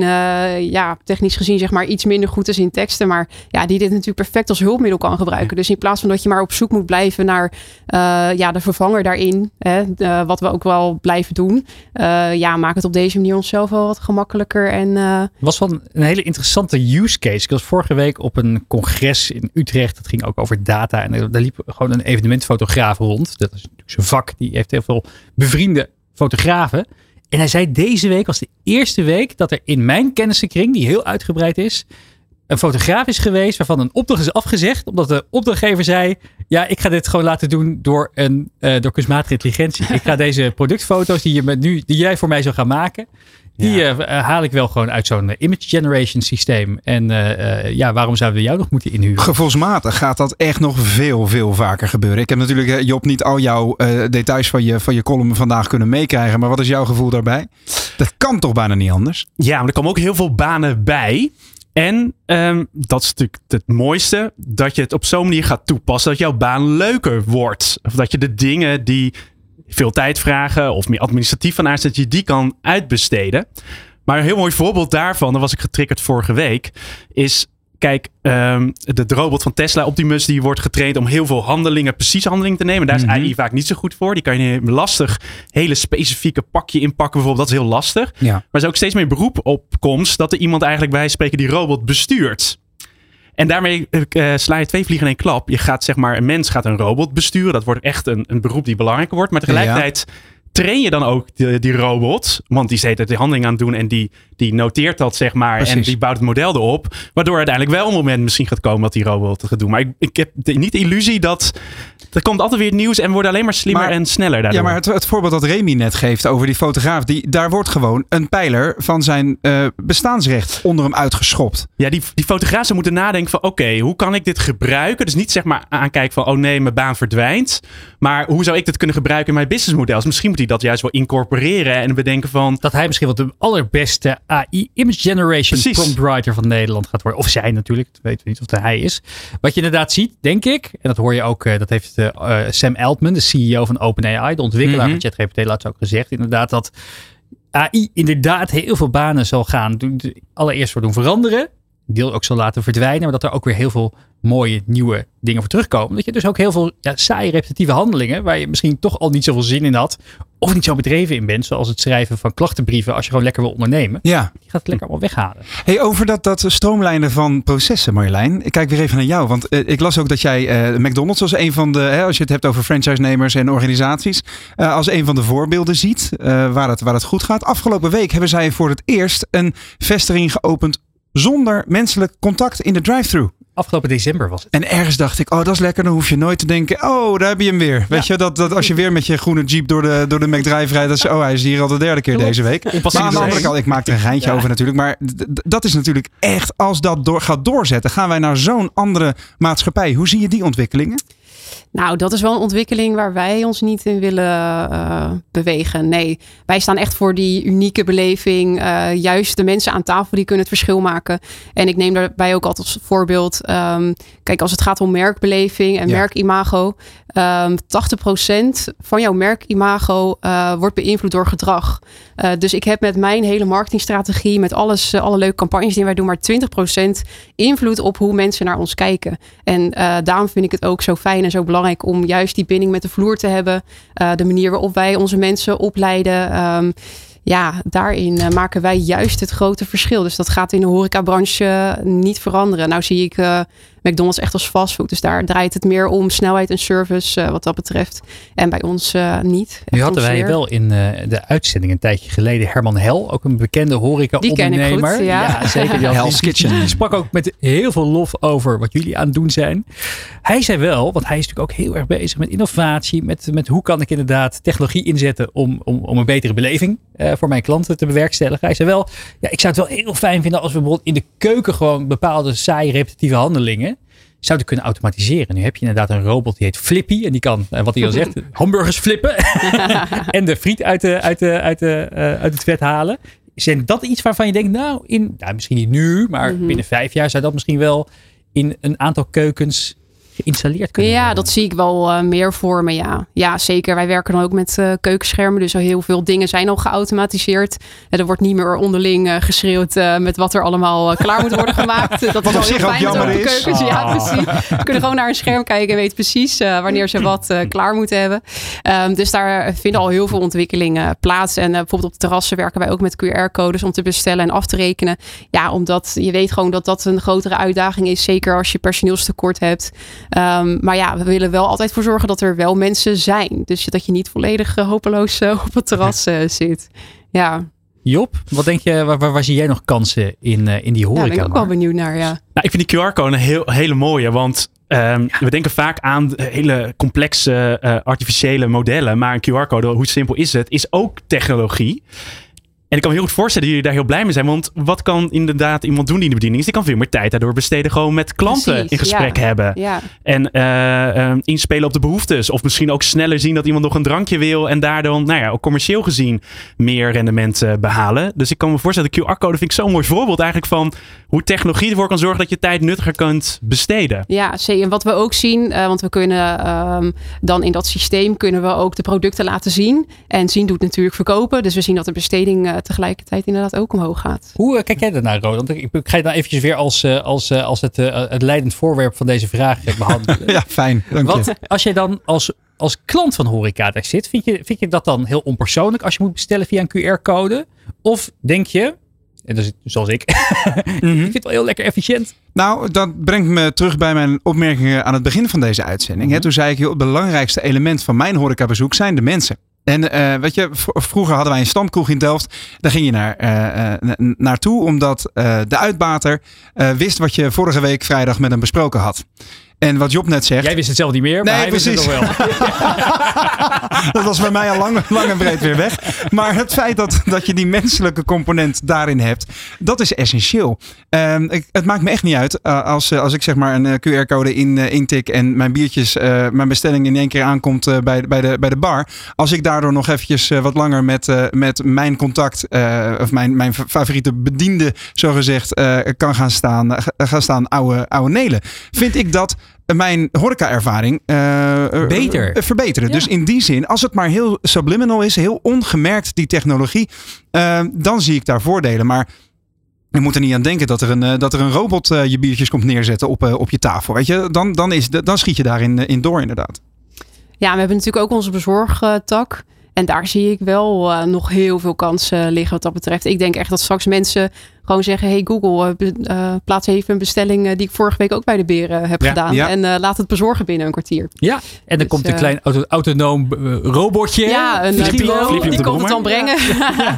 ja, technisch gezien zeg maar iets minder goed is in teksten. Maar ja, die dit natuurlijk perfect perfect als hulpmiddel kan gebruiken. Dus in plaats van dat je maar op zoek moet blijven naar eh, ja, de vervanger daarin, hè, wat we ook wel blijven doen, eh, ja, maak het op deze manier onszelf wel wat gemakkelijker. En eh, was wel een, hele interessante use case. Ik was vorige week op een congres in Utrecht. Dat ging ook over data. En daar liep gewoon een evenementfotograaf rond. Dat is natuurlijk zijn vak. Die heeft heel veel bevriende fotografen. En hij zei deze week was de eerste week dat er in mijn kennissenkring, die heel uitgebreid is, een fotograaf is geweest waarvan een opdracht is afgezegd. Omdat de opdrachtgever zei, ja, ik ga dit gewoon laten doen door, een, eh, door kunstmatige intelligentie. Ik ga deze productfoto's die, je met nu, die jij voor mij zou gaan maken, die eh, eh, haal ik wel gewoon uit zo'n image generation systeem. En eh, eh, ja, waarom zouden we jou nog moeten inhuren? Gevoelsmatig gaat dat echt nog veel, veel vaker gebeuren. Ik heb natuurlijk, Job, niet al jouw eh, details van je, van je column vandaag kunnen meekrijgen. Maar wat is jouw gevoel daarbij? Dat kan toch bijna niet anders? Ja, maar er komen ook heel veel banen bij. En ehm, dat is natuurlijk het mooiste, dat je het op zo'n manier gaat toepassen dat jouw baan leuker wordt. Of dat je de dingen die veel tijd vragen of meer administratief van aard, dat je die kan uitbesteden. Maar een heel mooi voorbeeld daarvan, daar was ik getriggerd vorige week, is Kijk, ehm, de, de robot van Tesla, Optimus, die wordt getraind om heel veel handelingen, precies handelingen te nemen. Daar is Mhm. AI vaak niet zo goed voor. Die kan je lastig hele specifieke pakje inpakken, bijvoorbeeld. Dat is heel lastig. Ja. Maar er is ook steeds meer beroep op komst dat er iemand eigenlijk bij spreken die robot bestuurt. En daarmee eh, sla je twee vliegen in één klap. Je gaat zeg maar, een mens gaat een robot besturen. Dat wordt echt een, een beroep die belangrijker wordt. Maar tegelijkertijd train je dan ook die, die robot. Want die is de hele tijd die handeling aan het doen. En die, die noteert dat zeg maar. En die bouwt het model erop. Waardoor uiteindelijk wel een moment misschien gaat komen dat die robot het gaat doen. Maar ik, ik heb de- niet de illusie dat... Er komt altijd weer het nieuws en we worden alleen maar slimmer Maar- en sneller daardoor. Ja, maar het, het voorbeeld dat Remy net geeft over die fotograaf, die, daar wordt gewoon een pijler van zijn eh, bestaansrecht onder hem uitgeschopt. Ja, die, die fotografen moeten nadenken van oké, hoe kan ik dit gebruiken? Dus niet zeg maar aankijken van oh nee, mijn baan verdwijnt. Maar hoe zou ik dit kunnen gebruiken in mijn businessmodel? Dus misschien moet hij dat juist wel incorporeren en bedenken van... Dat hij misschien wel de allerbeste AI image generation Precies. prompt writer van Nederland gaat worden. Of zij natuurlijk, dat weten we niet of het hij is. Wat je inderdaad ziet, denk ik, en dat hoor je ook, eh, dat heeft eh, eh, Sam Altman, de CEO van OpenAI, de ontwikkelaar Mhm. van ChatGPT, laatst ook gezegd. Inderdaad dat AI inderdaad heel veel banen zal gaan allereerst voor doen veranderen. Deel ook zal laten verdwijnen, maar dat er ook weer heel veel mooie nieuwe dingen voor terugkomen. Dat je dus ook heel veel ja, saaie repetitieve handelingen, waar je misschien toch al niet zoveel zin in had, of niet zo bedreven in bent, zoals het schrijven van klachtenbrieven als je gewoon lekker wil ondernemen. Ja. Die gaat het lekker allemaal weghalen. Hey, over dat, dat stroomlijnen van processen, Marjolein. Ik kijk weer even naar jou. Want eh, ik las ook dat jij eh, McDonald's als een van de, hè, als je het hebt over franchise-nemers en organisaties, eh, als een van de voorbeelden ziet waar, het, waar het goed gaat. Afgelopen week hebben zij voor het eerst een vestiging geopend zonder menselijk contact in de drive-thru. Afgelopen december was het. En ergens dacht ik, oh, dat is lekker. Dan hoef je nooit te denken, oh, daar heb je hem weer. Weet je, dat, dat als je weer met je groene jeep door de, door de McDrive rijdt, dat is, oh, hij is hier al de derde keer deze week. Maar aan de andere kant, ik maak er een geintje Ja. over natuurlijk. Maar dat is natuurlijk echt, als dat door, gaat doorzetten, gaan wij naar zo'n andere maatschappij. Hoe zie je die ontwikkelingen? Nou, dat is wel een ontwikkeling waar wij ons niet in willen eh, bewegen. Nee, wij staan echt voor die unieke beleving. eh, juist de mensen aan tafel die kunnen het verschil maken. En ik neem daarbij ook altijd als voorbeeld. ehm, kijk, als het gaat om merkbeleving en Ja. merkimago. ehm 80% van jouw merkimago eh wordt beïnvloed door gedrag. Dus ik heb met mijn hele marketingstrategie, met alles, alle leuke campagnes die wij doen, maar 20% invloed op hoe mensen naar ons kijken. En daarom vind ik het ook zo fijn en zo belangrijk om juist die binding met de vloer te hebben. Eh, de manier waarop wij onze mensen opleiden. Ehm, ja, daarin eh, maken wij juist het grote verschil. Dus dat gaat in de horecabranche eh, niet veranderen. Nou zie ik McDonald's echt als fastfood. Dus daar draait het meer om snelheid en service eh, wat dat betreft. En bij ons eh, niet. Nu hadden wij wel in eh, de uitzending een tijdje geleden Herman Hel, ook een bekende horeca-ondernemer. Die ken ik goed, ja. zeker. Die, Hell's Kitchen. die sprak ook met heel veel lof over wat jullie aan het doen zijn. Hij zei wel, want hij is natuurlijk ook heel erg bezig met innovatie, met, met hoe kan ik inderdaad technologie inzetten om, om, om een betere beleving eh, voor mijn klanten te bewerkstelligen. Hij zei wel, ja, ik zou het wel heel fijn vinden als we bijvoorbeeld in de keuken gewoon bepaalde saai repetitieve handelingen zouden kunnen automatiseren. Nu heb je inderdaad een robot die heet Flippy. En die kan, eh, wat hij al zegt, hamburgers flippen. en de friet uit, de, uit, de, uit, de, eh, uit het vet halen. Zijn dat iets waarvan je denkt, nou, in, nou misschien niet nu, maar Mhm. binnen vijf jaar zou dat misschien wel in een aantal keukens geïnstalleerd kunnen Ja, worden. dat zie ik wel eh, meer voor me, ja. Ja, zeker. Wij werken dan ook met eh, keukenschermen. Dus al heel veel dingen zijn al geautomatiseerd. En er wordt niet meer onderling eh, geschreeuwd met wat er allemaal klaar moet worden gemaakt. Dat Wat is zich heel fijn is. keukens. Ja, Ah. precies. We kunnen gewoon naar een scherm kijken en weten precies wanneer ze wat klaar moeten hebben. Ehm, dus daar vinden al heel veel ontwikkelingen plaats. En bijvoorbeeld op de terrassen werken wij ook met QR-codes om te bestellen en af te rekenen. Ja, omdat je weet gewoon dat dat een grotere uitdaging is. Zeker als je personeelstekort hebt. Ehm, maar ja, we willen wel altijd voor zorgen dat er wel mensen zijn. Dus dat je niet volledig eh, hopeloos eh, op het terras eh, zit. Ja, Job, wat denk je, waar, waar, waar zie jij nog kansen in, eh, in die ja daar horeca? ben ik ook wel benieuwd naar. Ja. Nou, ik vind die QR-code een heel, hele mooie, want ehm, we denken vaak aan hele complexe eh, artificiële modellen, maar een QR-code, hoe simpel is het, is ook technologie. En ik kan me heel goed voorstellen dat jullie daar heel blij mee zijn, want wat kan inderdaad iemand doen die in de bediening is? Die kan veel meer tijd daardoor besteden, gewoon met klanten Precies, in gesprek ja. hebben. Ja. En eh, ehm, inspelen op de behoeftes. Of misschien ook sneller zien dat iemand nog een drankje wil. En daardoor, nou ja, ook commercieel gezien meer rendement eh, behalen. Dus ik kan me voorstellen, de QR-code vind ik zo'n mooi voorbeeld eigenlijk van hoe technologie ervoor kan zorgen dat je tijd nuttiger kunt besteden. Ja, zeker. En wat we ook zien, eh, want we kunnen ehm, dan in dat systeem kunnen we ook de producten laten zien. En zien doet natuurlijk verkopen. Dus we zien dat de besteding tegelijkertijd inderdaad ook omhoog gaat. Hoe eh, kijk jij daarnaar, Roland? Ik, ik ga je dan eventjes weer als, eh, als, eh, als het, eh, het leidend voorwerp van deze vraag eh, behandelen. Ja, fijn. Dank je. Wat als jij dan als, als klant van Horeca daar zit, vind je, vind je dat dan heel onpersoonlijk als je moet bestellen via een QR-code? Of denk je, en dat is zoals ik, ik vind het wel heel lekker efficiënt. Nou, dat brengt me terug bij mijn opmerkingen aan het begin van deze uitzending. Hè. Toen zei ik, joh, het belangrijkste element van mijn horecabezoek zijn de mensen. En eh, weet je, vroeger hadden wij een stamkroeg in Delft. Daar ging je naar, eh, eh, naartoe omdat de uitbater wist wat je vorige week vrijdag met hem besproken had. En wat Job net zegt. Jij wist het zelf niet meer, maar Nee, hij wist het nog wel. dat was bij mij al lang, lang en breed weer weg. Maar het feit dat, dat je die menselijke component daarin hebt, dat is essentieel. Ehm, ik, het maakt me echt niet uit eh, als, eh, als ik zeg maar een eh, QR-code in, intik en mijn biertjes, mijn bestelling in één keer aankomt bij, bij, de, bij de bar. Als ik daardoor nog eventjes wat langer met, met mijn contact of mijn, mijn favoriete bediende, zogezegd, kan gaan staan, gaan staan ouwe, ouwe nelen. Vind ik dat mijn horeca-ervaring eh, eh, Beter. eh, verbeteren. Ja. Dus in die zin, als het maar heel subliminal is, heel ongemerkt die technologie, dan zie ik daar voordelen. Maar je moet er niet aan denken dat er een, dat er een robot je biertjes komt neerzetten op, op je tafel. Weet je? Dan, dan, is, dan schiet je daarin in door, inderdaad. Ja, we hebben natuurlijk ook onze bezorgtak. En daar zie ik wel eh, nog heel veel kansen liggen wat dat betreft. Ik denk echt dat straks mensen gewoon zeggen... hey Google, eh, eh, plaats even een bestelling die ik vorige week ook bij de beren heb Ja, gedaan. ja. En laat het bezorgen binnen een kwartier. Ja, en dan Dus, komt een klein auto, autonoom robotje. Ja, een op die komt het dan brengen.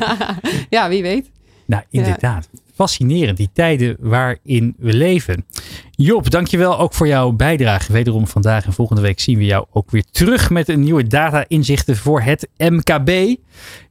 ja, wie weet. Nou, inderdaad. Fascinerend, die tijden waarin we leven. Job, dankjewel ook voor jouw bijdrage. Wederom vandaag en volgende week zien we jou ook weer terug met een nieuwe data-inzichten voor het MKB.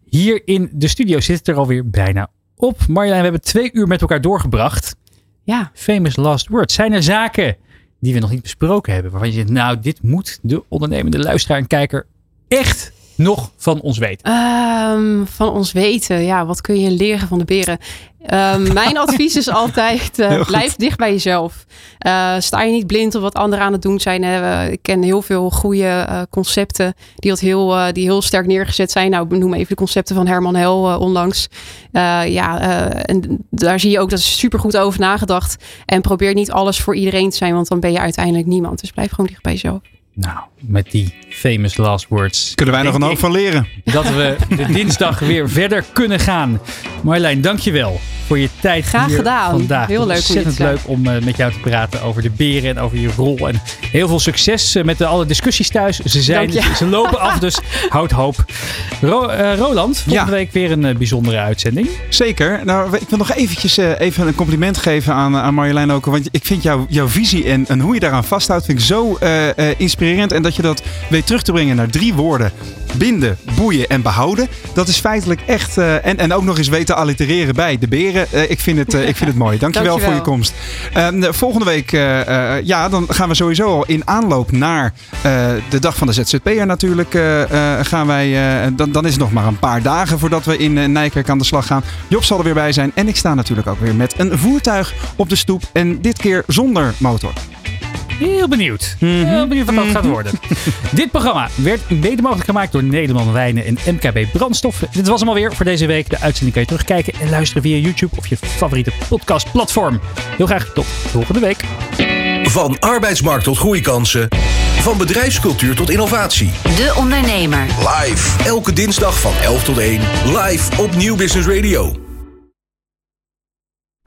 Hier in de studio zit het er alweer bijna op. Marjolein, we hebben twee uur met elkaar doorgebracht. Ja, Famous last words. Zijn er zaken die we nog niet besproken hebben, waarvan je zegt, nou, dit moet de ondernemende luisteraar en kijker echt nog van ons weten? Ehm, van ons weten. Ja, wat kun je leren van de beren? Ehm, mijn advies is altijd, eh, blijf dicht bij jezelf. Eh, sta je niet blind op wat anderen aan het doen zijn. Hè. Ik ken heel veel goede eh, concepten die, dat heel, die heel sterk neergezet zijn. Nou, noem even de concepten van Herman Hel onlangs. Ja, en daar zie je ook dat is super goed over nagedacht. En probeer niet alles voor iedereen te zijn, want dan ben je uiteindelijk niemand. Dus blijf gewoon dicht bij jezelf. Nou, met die famous last words. Kunnen wij nog een hoop van leren. Dat we de dinsdag weer verder kunnen gaan. Marjolein, dankjewel voor je tijd Graag hier gedaan. vandaag. Heel leuk Ontzettend leuk om eh, met jou te praten over de beren en over je rol. En heel veel succes eh, met de, alle discussies thuis. Ze, zijn, ze lopen af, dus houd hoop. Ro- eh, Roland, volgende Ja. week weer een bijzondere uitzending. Zeker. Nou, ik wil nog eventjes even een compliment geven aan, aan Marjolein ook. Want ik vind jouw jouw visie en, en hoe je daaraan vasthoudt, vind ik zo eh, eh, inspirerend. En dat je dat weet terug te brengen naar drie woorden. Binden, boeien en behouden. Dat is feitelijk echt... eh, en, en ook nog eens weten allitereren bij de beren. Eh, ik, vind het, eh, ik vind het mooi. Dankjewel, Dankjewel. voor je komst. Ehm, volgende week, ja, dan gaan we sowieso al in aanloop naar de dag van de ZZP'er natuurlijk. gaan wij, dan, dan is het nog maar een paar dagen voordat we in Nijkerk aan de slag gaan. Job zal er weer bij zijn. En ik sta natuurlijk ook weer met een voertuig op de stoep. En dit keer zonder motor. Heel benieuwd. Mhm. Heel benieuwd wat dat gaat worden. Dit programma werd mede mogelijk gemaakt door Nederland Wijnen en MKB Brandstoffen. Dit was hem alweer voor deze week. De uitzending kan je terugkijken en luisteren via YouTube of je favoriete podcastplatform. Heel graag tot volgende week. Van arbeidsmarkt tot groeikansen. Van bedrijfscultuur tot innovatie. De Ondernemer. Live. Elke dinsdag van 11 tot 1. Live op Nieuw Business Radio.